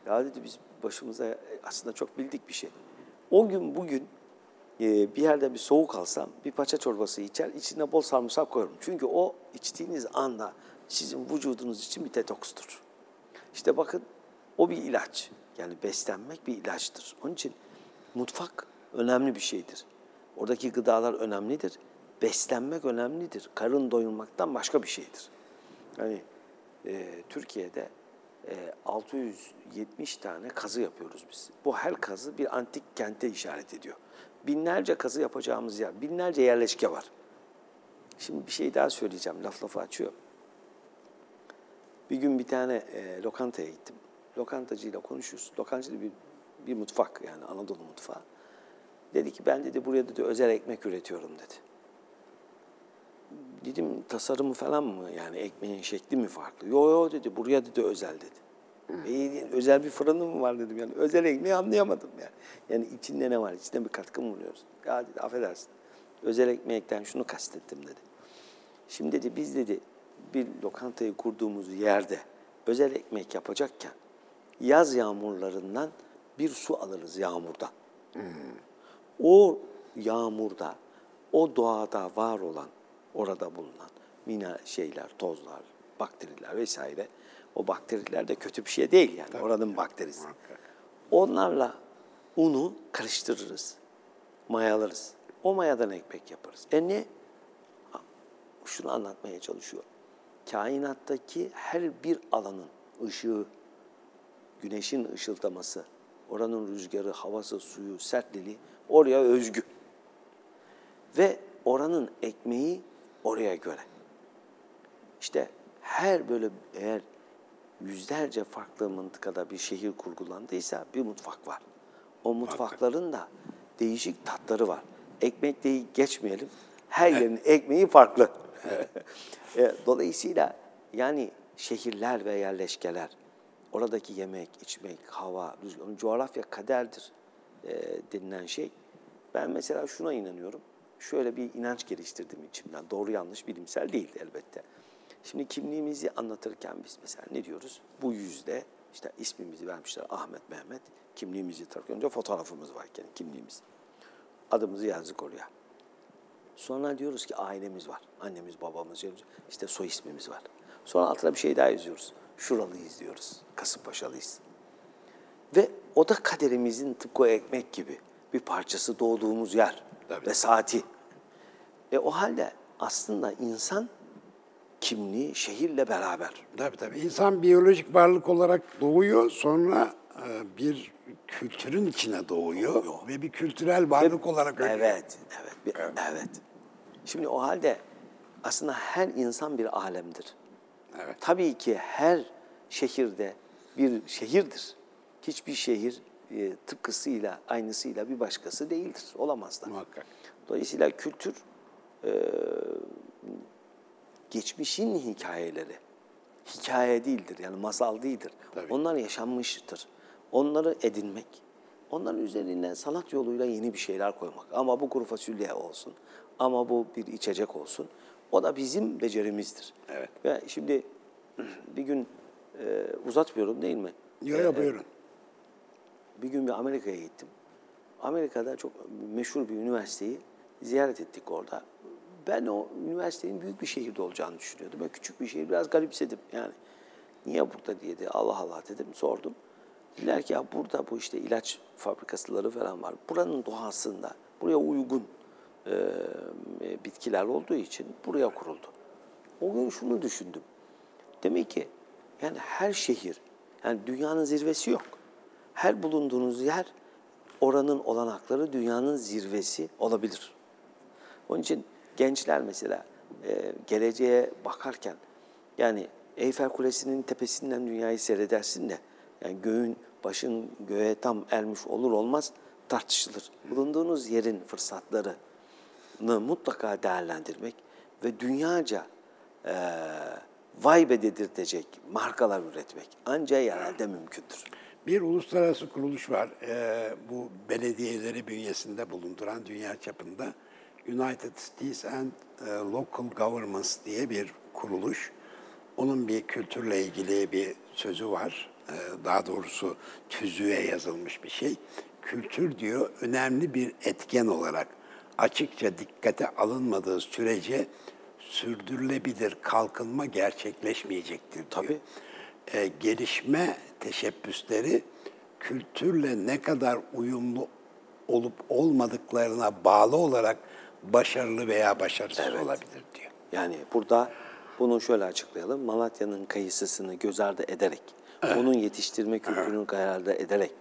Ya dedi biz başımıza e, aslında çok bildik bir şey. O gün bugün e, bir yerde bir soğuk alsam bir paça çorbası içer, içine bol sarımsak koyarım. Çünkü o içtiğiniz anda sizin vücudunuz için bir detokstur. İşte bakın o bir ilaç. Yani beslenmek bir ilaçtır. Onun için mutfak önemli bir şeydir. Oradaki gıdalar önemlidir. Beslenmek önemlidir. Karın doyurmaktan başka bir şeydir. Yani e, Türkiye'de 670 tane kazı yapıyoruz biz. Bu her kazı bir antik kente işaret ediyor. Binlerce kazı yapacağımız yer, binlerce yerleşke var. Şimdi bir şey daha söyleyeceğim, laf lafı açıyor. Bir gün bir tane e, lokantaya gittim. Lokantacıyla konuşuyoruz. Lokantacı bir, bir mutfak yani Anadolu mutfağı. Dedi ki ben dedi buraya dedi özel ekmek üretiyorum dedi. Dedim tasarımı falan mı yani ekmeğin şekli mi farklı? Yo yo dedi buraya dedi özel dedi. E, özel bir fırını mı var dedim yani özel ekmeği anlayamadım yani. Yani içinde ne var içinde bir katkı mı buluyoruz? Ya dedi affedersin özel ekmekten şunu kastettim dedi. Şimdi dedi biz dedi bir lokantayı kurduğumuz yerde özel ekmek yapacakken yaz yağmurlarından bir su alırız yağmurda. O yağmurda, o doğada var olan, orada bulunan mina şeyler, tozlar, bakteriler vesaire. O bakteriler de kötü bir şey değil yani. Oranın bakterisi. Onlarla unu karıştırırız. Mayalarız. O mayadan ekmek yaparız. E ne? Şunu anlatmaya çalışıyor. Kainattaki her bir alanın ışığı, güneşin ışıldaması, oranın rüzgarı, havası, suyu, sertliği oraya özgü. Ve oranın ekmeği oraya göre. İşte her böyle eğer yüzlerce farklı mıntıkada bir şehir kurgulandıysa bir mutfak var. O mutfakların da değişik tatları var. Ekmek değil geçmeyelim. Her yerin ekmeği farklı. (laughs) E, Dolayısıyla yani şehirler ve yerleşkeler, oradaki yemek, içmek, hava, rüzgar, coğrafya kaderdir e, denilen şey. Ben mesela şuna inanıyorum. Şöyle bir inanç geliştirdim içimden. Doğru yanlış bilimsel değil elbette. Şimdi kimliğimizi anlatırken biz mesela ne diyoruz? Bu yüzde işte ismimizi vermişler Ahmet Mehmet. Kimliğimizi takınca önce fotoğrafımız varken kimliğimiz. Adımızı yazdık oraya. Sonra diyoruz ki ailemiz var. Annemiz, babamız, işte soy ismimiz var. Sonra altına bir şey daha yazıyoruz. Şuralıyız diyoruz. Kasımpaşalıyız. Ve o da kaderimizin tıpkı ekmek gibi bir parçası doğduğumuz yer Tabii. ve saati. E o halde aslında insan kimliği şehirle beraber. Tabii tabii. İnsan biyolojik varlık olarak doğuyor, sonra e, bir kültürün içine doğuyor ve bir kültürel varlık olarak ölüyor. Evet, evet, bir- evet. Şimdi o halde aslında her insan bir alemdir. Evet. Tabii ki her şehirde bir şehirdir. Hiçbir şehir e, tıpkısıyla, aynısıyla bir başkası değildir. Olamaz da. Muhakkak. Dolayısıyla kültür e, geçmişin hikayeleri. Hikaye değildir yani masal değildir. Tabii. Onlar yaşanmıştır. Onları edinmek, onların üzerinden sanat yoluyla yeni bir şeyler koymak. Ama bu kuru fasulye olsun, ama bu bir içecek olsun. O da bizim becerimizdir. Evet. Ve şimdi bir gün e, uzatmıyorum değil mi? Yo yo buyurun. Bir gün bir Amerika'ya gittim. Amerika'da çok meşhur bir üniversiteyi ziyaret ettik orada. Ben o üniversitenin büyük bir şehirde olacağını düşünüyordum. Ben küçük bir şehir biraz garipsedim yani. Niye burada diye de Allah Allah dedim sordum. Dediler ki ya burada bu işte ilaç fabrikasıları falan var. Buranın doğasında buraya uygun e, bitkiler olduğu için buraya kuruldu. O gün şunu düşündüm. Demek ki yani her şehir, yani dünyanın zirvesi yok. Her bulunduğunuz yer oranın olanakları dünyanın zirvesi olabilir. Onun için gençler mesela e, geleceğe bakarken yani Eyfel Kulesi'nin tepesinden dünyayı seyredersin de yani göğün başın göğe tam ermiş olur olmaz tartışılır. Bulunduğunuz yerin fırsatlarını mutlaka değerlendirmek ve dünyaca e, vay be dedirtecek markalar üretmek ancak yerelde mümkündür. Bir uluslararası kuruluş var. Ee, bu belediyeleri bünyesinde bulunduran dünya çapında United Cities and e, Local Governments diye bir kuruluş. Onun bir kültürle ilgili bir sözü var. Ee, daha doğrusu tüzüğe yazılmış bir şey. Kültür diyor önemli bir etken olarak açıkça dikkate alınmadığı sürece sürdürülebilir kalkınma gerçekleşmeyecektir diyor. Tabii. Ee, gelişme teşebbüsleri kültürle ne kadar uyumlu olup olmadıklarına bağlı olarak başarılı veya başarısız olabilir diyor. Yani burada bunu şöyle açıklayalım. Malatya'nın kayısısını göz ardı ederek, onun yetiştirme kültürünü göz ardı ederek,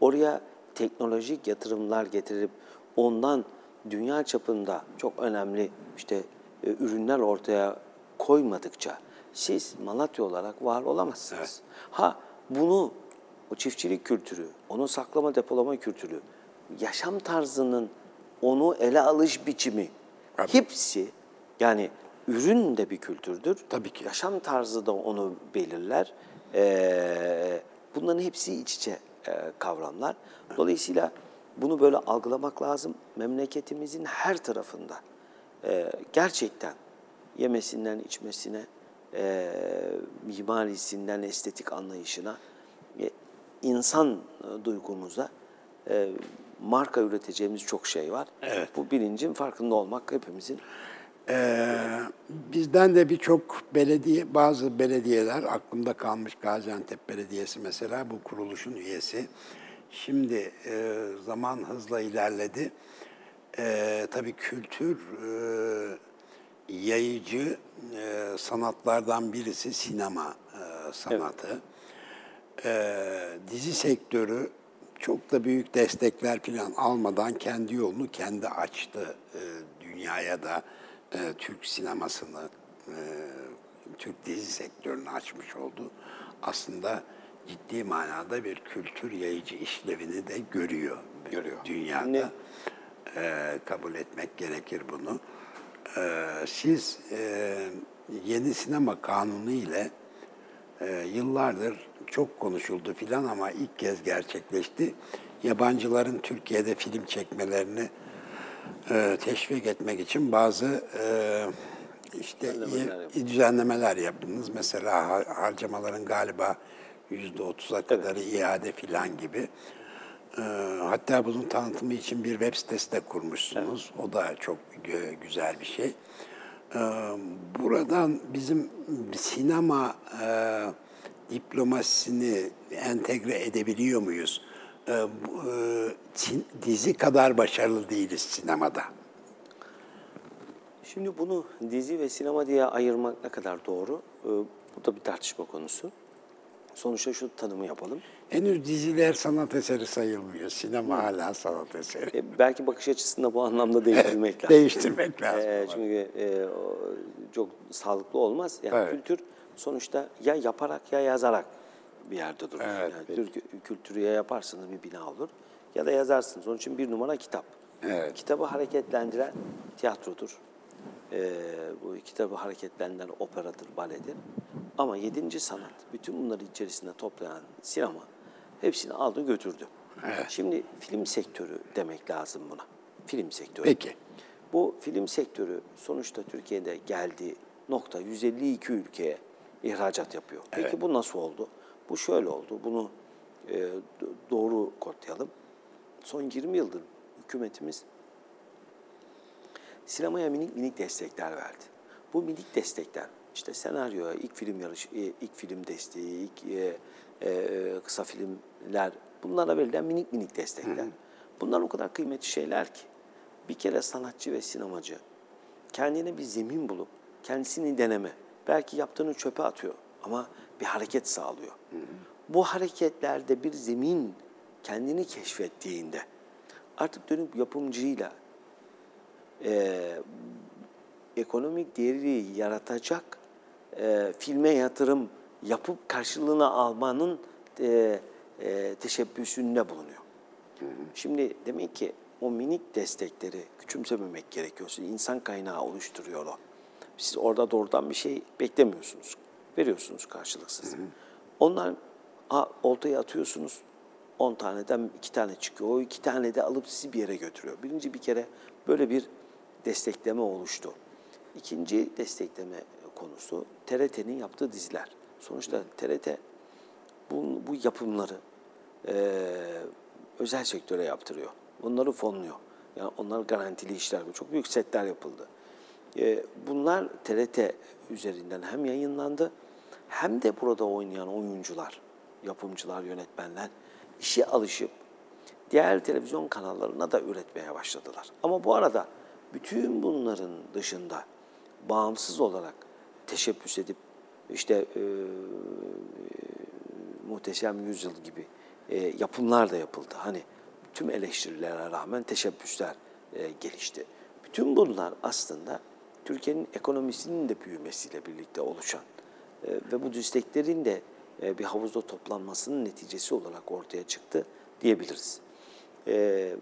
oraya teknolojik yatırımlar getirip ondan dünya çapında çok önemli işte e, ürünler ortaya koymadıkça siz Malatya olarak var olamazsınız. Ha bunu o çiftçilik kültürü, onun saklama depolama kültürü, yaşam tarzının onu ele alış biçimi Tabii. hepsi yani ürün de bir kültürdür. Tabii ki. Yaşam tarzı da onu belirler. Ee, bunların hepsi iç içe e, kavramlar. Dolayısıyla bunu böyle algılamak lazım. Memleketimizin her tarafında e, gerçekten yemesinden içmesine, e, mimarisinden estetik anlayışına, e, insan e, duygumuza e, marka üreteceğimiz çok şey var. Evet. Bu bilincin farkında olmak hepimizin Ee, bizden de birçok belediye, bazı belediyeler aklımda kalmış Gaziantep Belediyesi mesela bu kuruluşun üyesi. Şimdi e, zaman hızla ilerledi. e, tabii kültür e, yayıcı e, sanatlardan birisi sinema e, sanatı. E, dizi sektörü çok da büyük destekler falan almadan kendi yolunu kendi açtı e, dünyaya da e, Türk sinemasını, e, Türk dizi sektörünü açmış oldu. Aslında ciddi manada bir kültür yayıcı işlevini de görüyor. Görüyor. Dünyada. Ne- E, kabul etmek gerekir bunu. E, siz e, yeni sinema kanunu ile e, yıllardır çok konuşuldu filan ama ilk kez gerçekleşti. Yabancıların Türkiye'de film çekmelerini e, teşvik etmek için bazı e, işte Düzenlemeler iyi- düzenlemeler yaptınız. Mesela har- harcamaların galiba yüzde otuza kadarı iade filan gibi. E, hatta bunun tanıtımı için bir web sitesi de kurmuşsunuz. O da çok güzel bir şey. E, buradan bizim sinema e, diplomasisini entegre edebiliyor muyuz? E, bu, e, dizi kadar başarılı değiliz sinemada. Şimdi bunu dizi ve sinema diye ayırmak ne kadar doğru? Ee, Bu da bir tartışma konusu. Sonuçta şu tanımı yapalım. Henüz diziler sanat eseri sayılmıyor. Sinema hala sanat eseri. E, belki bakış açısını da bu anlamda değiştirmek (laughs) lazım. Değiştirmek lazım. E, çünkü e, çok sağlıklı olmaz. Yani Evet. kültür sonuçta ya yaparak ya yazarak bir yerde durur. Evet, yani Türk kültürü ya yaparsınız bir bina olur ya da yazarsınız. Onun için bir numara kitap. Evet. Kitabı hareketlendiren tiyatrodur. E, bu kitabı hareketlendiren operadır, baledir. Ama yedinci sanat, bütün bunları içerisinde toplayan sinema hepsini aldı götürdü. Şimdi film sektörü demek lazım buna. Film sektörü. Peki. Bu film sektörü sonuçta Türkiye'de geldiği nokta 152 ülkeye ihracat yapıyor. Peki bu nasıl oldu? Bu şöyle oldu. Bunu e, do- doğru kodlayalım. Son 20 yıldır hükümetimiz sinemaya minik minik destekler verdi. Bu minik destekler işte senaryoya, ilk film yarış, e, ilk film desteği, ilk e, e, kısa filmler bunlara verilen minik minik destekler. Bunlar o kadar kıymetli şeyler ki bir kere sanatçı ve sinemacı kendine bir zemin bulup kendisini deneme. Belki yaptığını çöpe atıyor ama bir hareket sağlıyor. Bu hareketlerde bir zemin kendini keşfettiğinde artık dönüp yapımcıyla e, ekonomik değeri yaratacak e, filme yatırım yapıp karşılığını almanın e, e, teşebbüsünde bulunuyor. Şimdi demek ki o minik destekleri küçümsememek gerekiyorsa insan kaynağı oluşturuyor o. Siz orada doğrudan bir şey beklemiyorsunuz. Veriyorsunuz karşılıksız. Onlar a, oltayı atıyorsunuz. 10 taneden iki tane çıkıyor. O iki tane de alıp sizi bir yere götürüyor. Birinci bir kere böyle bir destekleme oluştu. İkinci destekleme konusu TRT'nin yaptığı diziler. Sonuçta TRT bu, bu yapımları eee, özel sektöre yaptırıyor. Bunları fonluyor. Yani onlar garantili işler. Çok büyük setler yapıldı. Eee, bunlar TRT üzerinden hem yayınlandı hem de burada oynayan oyuncular, yapımcılar, yönetmenler işe alışıp diğer televizyon kanallarına da üretmeye başladılar. Ama bu arada bütün bunların dışında bağımsız olarak teşebbüs edip işte e, Muhteşem Yüzyıl gibi e, yapımlar da yapıldı. Hani tüm eleştirilere rağmen teşebbüsler e, gelişti. Bütün bunlar aslında Türkiye'nin ekonomisinin de büyümesiyle birlikte oluşan e, ve bu desteklerin de e, bir havuzda toplanmasının neticesi olarak ortaya çıktı diyebiliriz. E,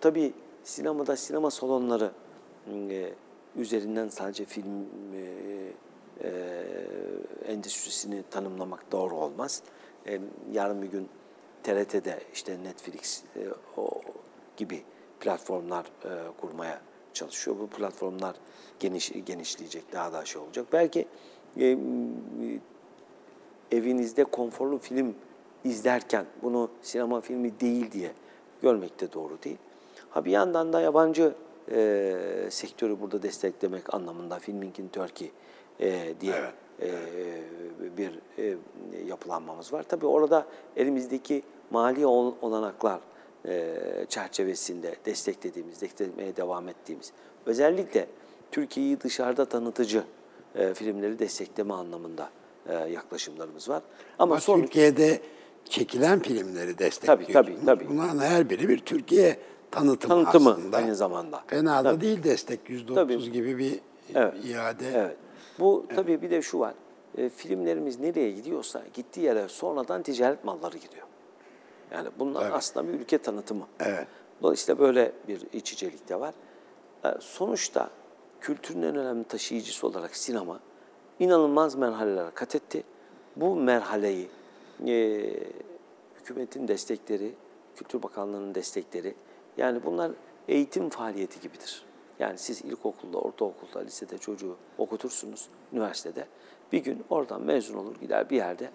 tabii sinemada sinema salonları e, üzerinden sadece film e, e, endüstrisini tanımlamak doğru olmaz. E, yarın bir gün TRT'de işte Netflix e, o gibi platformlar e, kurmaya çalışıyor. Bu platformlar geniş genişleyecek, daha da şey olacak. Belki e, evinizde konforlu film izlerken bunu sinema filmi değil diye görmek de doğru değil. Ha bir yandan da yabancı e, sektörü burada desteklemek anlamında Filming in Turkey e, diye e, bir e, yapılanmamız var. Tabii orada elimizdeki mali ol- olanaklar e, çerçevesinde desteklediğimiz, desteklemeye devam ettiğimiz, özellikle Türkiye'yi dışarıda tanıtıcı e, filmleri destekleme anlamında e, yaklaşımlarımız var. Ama Ama sonuç Türkiye'de çekilen filmleri destekliyorsunuz. tabii, tabii. Bunların her biri bir Türkiye tanıtımı, Tanıtımı aslında. aynı zamanda. Fena da değil destek. Yüzde Tabii. otuz gibi bir Evet. iade. Evet. Bu tabii bir de şu var. E, filmlerimiz nereye gidiyorsa gittiği yere sonradan ticaret malları gidiyor. Yani bunlar aslında bir ülke tanıtımı. Evet. Dolayısıyla böyle bir iç içelik de var. E, sonuçta kültürün en önemli taşıyıcısı olarak sinema inanılmaz merhalelere kat etti. Bu merhaleyi e, hükümetin destekleri, Kültür Bakanlığı'nın destekleri yani bunlar eğitim faaliyeti gibidir. Yani siz ilkokulda, ortaokulda, lisede çocuğu okutursunuz, üniversitede. Bir gün oradan mezun olur, gider bir yerde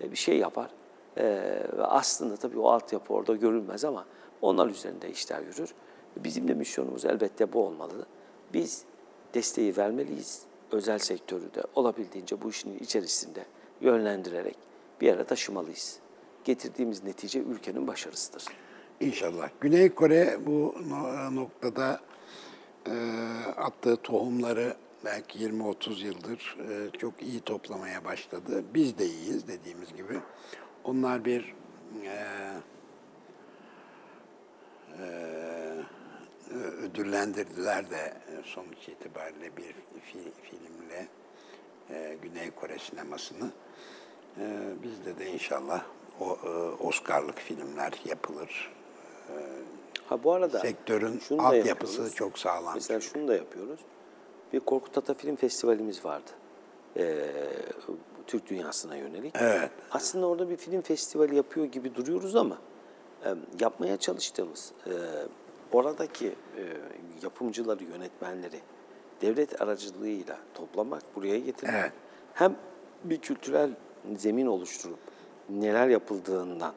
e, bir şey yapar. E, Ve aslında tabii o altyapı orada görülmez ama onlar üzerinde işler yürür. Bizim de misyonumuz elbette bu olmalı. Biz desteği vermeliyiz. Özel sektörü de olabildiğince bu işin içerisinde yönlendirerek bir yere taşımalıyız. Getirdiğimiz netice ülkenin başarısıdır. İnşallah. Güney Kore bu no- noktada e, attığı tohumları belki 20-30 yıldır e, çok iyi toplamaya başladı. Biz de iyiyiz dediğimiz gibi. Onlar bir e, e, ödüllendirdiler de sonuç itibariyle bir fi- filmle e, Güney Kore sinemasını. E, bizde de inşallah o e, Oscar'lık filmler yapılır. Ha bu arada Sektörün altyapısı çok sağlam. Mesela şunu da yapıyoruz. Bir Korkut Ata Film Festivalimiz vardı. Ee, Türk dünyasına yönelik. Evet. Aslında orada bir film festivali yapıyor gibi duruyoruz ama e, yapmaya çalıştığımız e, oradaki e, yapımcıları, yönetmenleri devlet aracılığıyla toplamak, buraya getirmek. Evet. Hem bir kültürel zemin oluşturup neler yapıldığından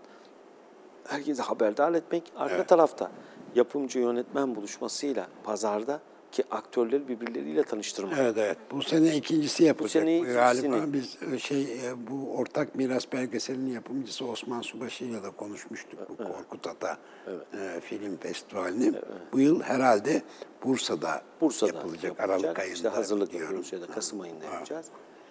herkese haberdar etmek. Arka tarafta yapımcı yönetmen buluşmasıyla pazarda ki aktörleri birbirleriyle tanıştırmak. Evet evet. Bu sene ikincisi yapılacak. sene Galiba ikincisini. biz e, şey e, bu ortak miras belgeselinin yapımcısı Osman Subaşı ile de konuşmuştuk bu Korkut Ata e, film festivalini. Bu yıl herhalde Bursa'da, Bursa'da yapılacak, yapılacak. Aralık ayında. İşte hazırlık yapıyoruz ya da Kasım ayında yapacağız.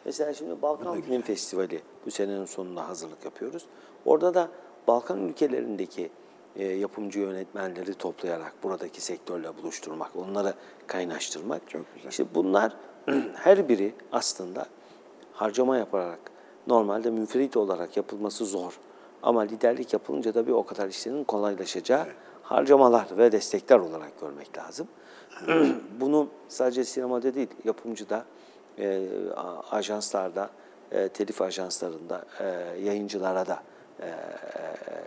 Mesela şimdi Balkan Film Festivali bu senenin sonunda hazırlık yapıyoruz. Orada da Balkan ülkelerindeki e, yapımcı yönetmenleri toplayarak buradaki sektörle buluşturmak, onları kaynaştırmak. Çok güzel. İşte bunlar (clears throat) her biri aslında harcama yaparak normalde münferit olarak yapılması zor. Ama liderlik yapılınca da bir o kadar işlerin kolaylaşacağı harcamalar ve destekler olarak görmek lazım. (clears throat) Bunu sadece sinemada değil, yapımcıda, e, ajanslarda, e, telif ajanslarında, e, yayıncılara da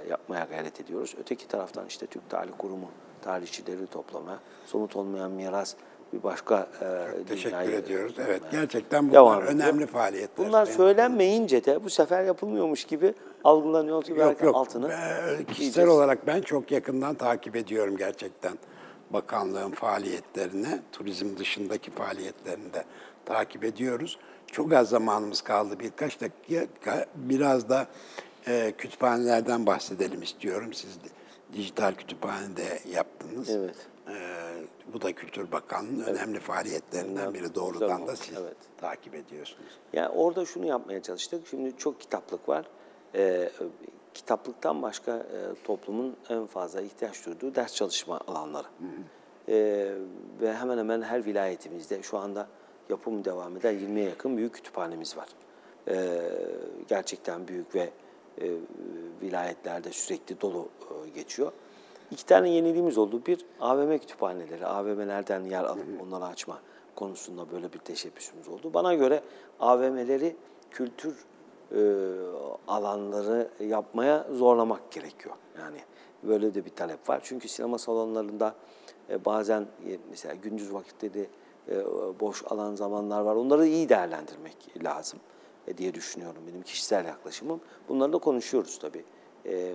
yapmaya gayret ediyoruz. Öteki taraftan işte Türk Tarih Kurumu tarihçileri toplama, somut olmayan miras bir başka e, Teşekkür ediyoruz. Evet gerçekten bunlar devam ediyor. önemli faaliyetler. Bunlar söylenmeyince de bu sefer yapılmıyormuş gibi algılanıyor ki Yok yok. altını Ben, kişisel yiyeceğiz. olarak ben çok yakından takip ediyorum gerçekten bakanlığın faaliyetlerini, turizm dışındaki faaliyetlerini de takip ediyoruz. Çok az zamanımız kaldı. Birkaç dakika biraz da e, kütüphanelerden bahsedelim istiyorum. Siz de, dijital kütüphanede yaptınız. Evet. E, bu da Kültür Bakanlığı'nın önemli faaliyetlerinden biri. Doğrudan da siz Evet. takip ediyorsunuz. Yani orada şunu yapmaya çalıştık. Şimdi çok kitaplık var. Ee, kitaplıktan başka e, toplumun en fazla ihtiyaç duyduğu ders çalışma alanları. Ee, ve hemen hemen her vilayetimizde şu anda yapım devam eden 20'ye yakın büyük kütüphanemiz var. Ee, gerçekten büyük ve e, vilayetlerde sürekli dolu e, geçiyor. İki tane yeniliğimiz oldu. Bir, AVM kütüphaneleri, AVM'lerden yer alıp onları açma konusunda böyle bir teşebbüsümüz oldu. Bana göre AVM'leri kültür e, alanları yapmaya zorlamak gerekiyor. Yani böyle de bir talep var. Çünkü sinema salonlarında e, bazen e, mesela gündüz vakitleri e, boş alan zamanlar var. Onları iyi değerlendirmek lazım diye düşünüyorum benim kişisel yaklaşımım. Bunları da konuşuyoruz tabii. E,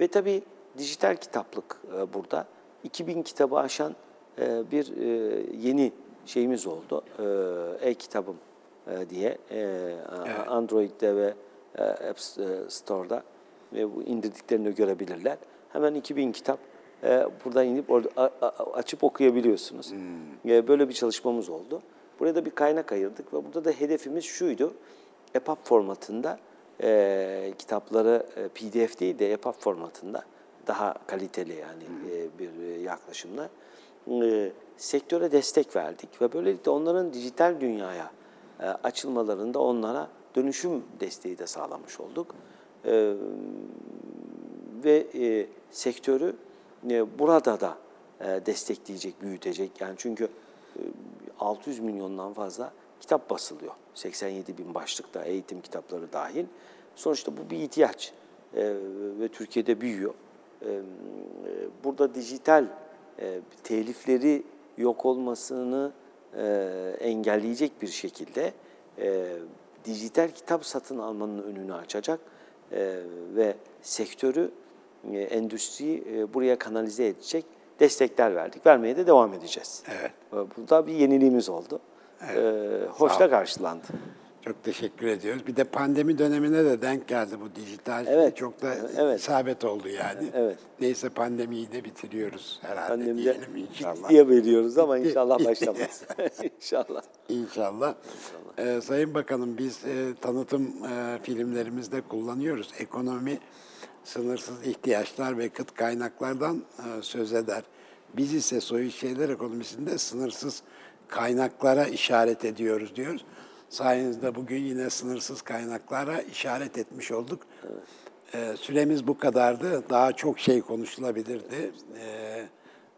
ve tabii dijital kitaplık e, burada. 2000 kitabı aşan e, bir e, yeni şeyimiz oldu. E, E-kitabım e, diye e, Android'de ve e, App Store'da ve bu indirdiklerini görebilirler. hemen 2000 kitap e, buradan inip orada a- a- açıp okuyabiliyorsunuz. E, böyle bir çalışmamız oldu. Buraya da bir kaynak ayırdık ve burada da hedefimiz şuydu. EPUB formatında e, kitapları e, PDF değil de EPUB formatında daha kaliteli yani e, bir e, yaklaşımla e, sektöre destek verdik ve böylelikle onların dijital dünyaya e, açılmalarında onlara dönüşüm desteği de sağlamış olduk. E, ve e, sektörü e, burada da e, destekleyecek, büyütecek. Yani çünkü e, 600 milyondan fazla kitap basılıyor. 87 bin başlıkta eğitim kitapları dahil. Sonuçta bu bir ihtiyaç E, ve Türkiye'de büyüyor. E, e, burada dijital e, telifleri yok olmasını e, engelleyecek bir şekilde e, dijital kitap satın almanın önünü açacak e, ve sektörü, e, endüstriyi e, buraya kanalize edecek destekler verdik. Vermeye de devam edeceğiz. Evet. Bu da bir yeniliğimiz oldu. E, hoş Sağ da ol. karşılandı. Çok teşekkür ediyoruz. Bir de pandemi dönemine de denk geldi bu dijital. Evet, Çok da evet. isabet oldu yani. Evet. Neyse pandemiyi de bitiriyoruz herhalde Annemde diyelim inşallah. (laughs) diye veriyoruz ama inşallah (laughs) başlamaz. (laughs) inşallah. İnşallah. Ee, Sayın Bakanım biz e, tanıtım e, filmlerimizde kullanıyoruz. Ekonomi sınırsız ihtiyaçlar ve kıt kaynaklardan e, söz eder. Biz ise soyut şeyler ekonomisinde sınırsız kaynaklara işaret ediyoruz diyoruz. Sayenizde bugün yine sınırsız kaynaklara işaret etmiş olduk. Ee, süremiz bu kadardı. Daha çok şey konuşulabilirdi. Ee,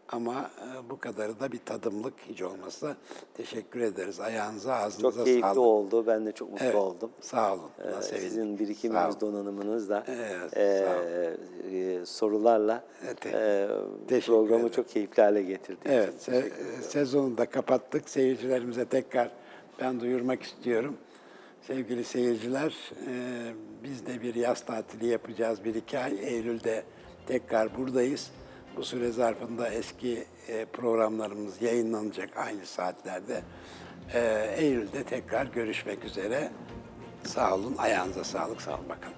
ama e, bu kadarı da bir tadımlık hiç olmazsa teşekkür ederiz. Ayağınıza, ağzınıza Çok keyifli sağlık. oldu. Ben de çok mutlu Evet, oldum. Sağ olun. Ee. Sizin birikiminiz, donanımınız da Evet, e, e, sorularla e, teşekkür programı ederim. çok keyifli hale getirdik. Evet, se- sezonu da kapattık. Seyircilerimize tekrar ben duyurmak istiyorum. Sevgili seyirciler, e, biz de bir yaz tatili yapacağız bir iki ay. Eylül'de tekrar buradayız. Bu süre zarfında eski e, programlarımız yayınlanacak aynı saatlerde. E, Eylül'de tekrar görüşmek üzere. Sağ olun, ayağınıza sağlık. Sağ olun bakalım.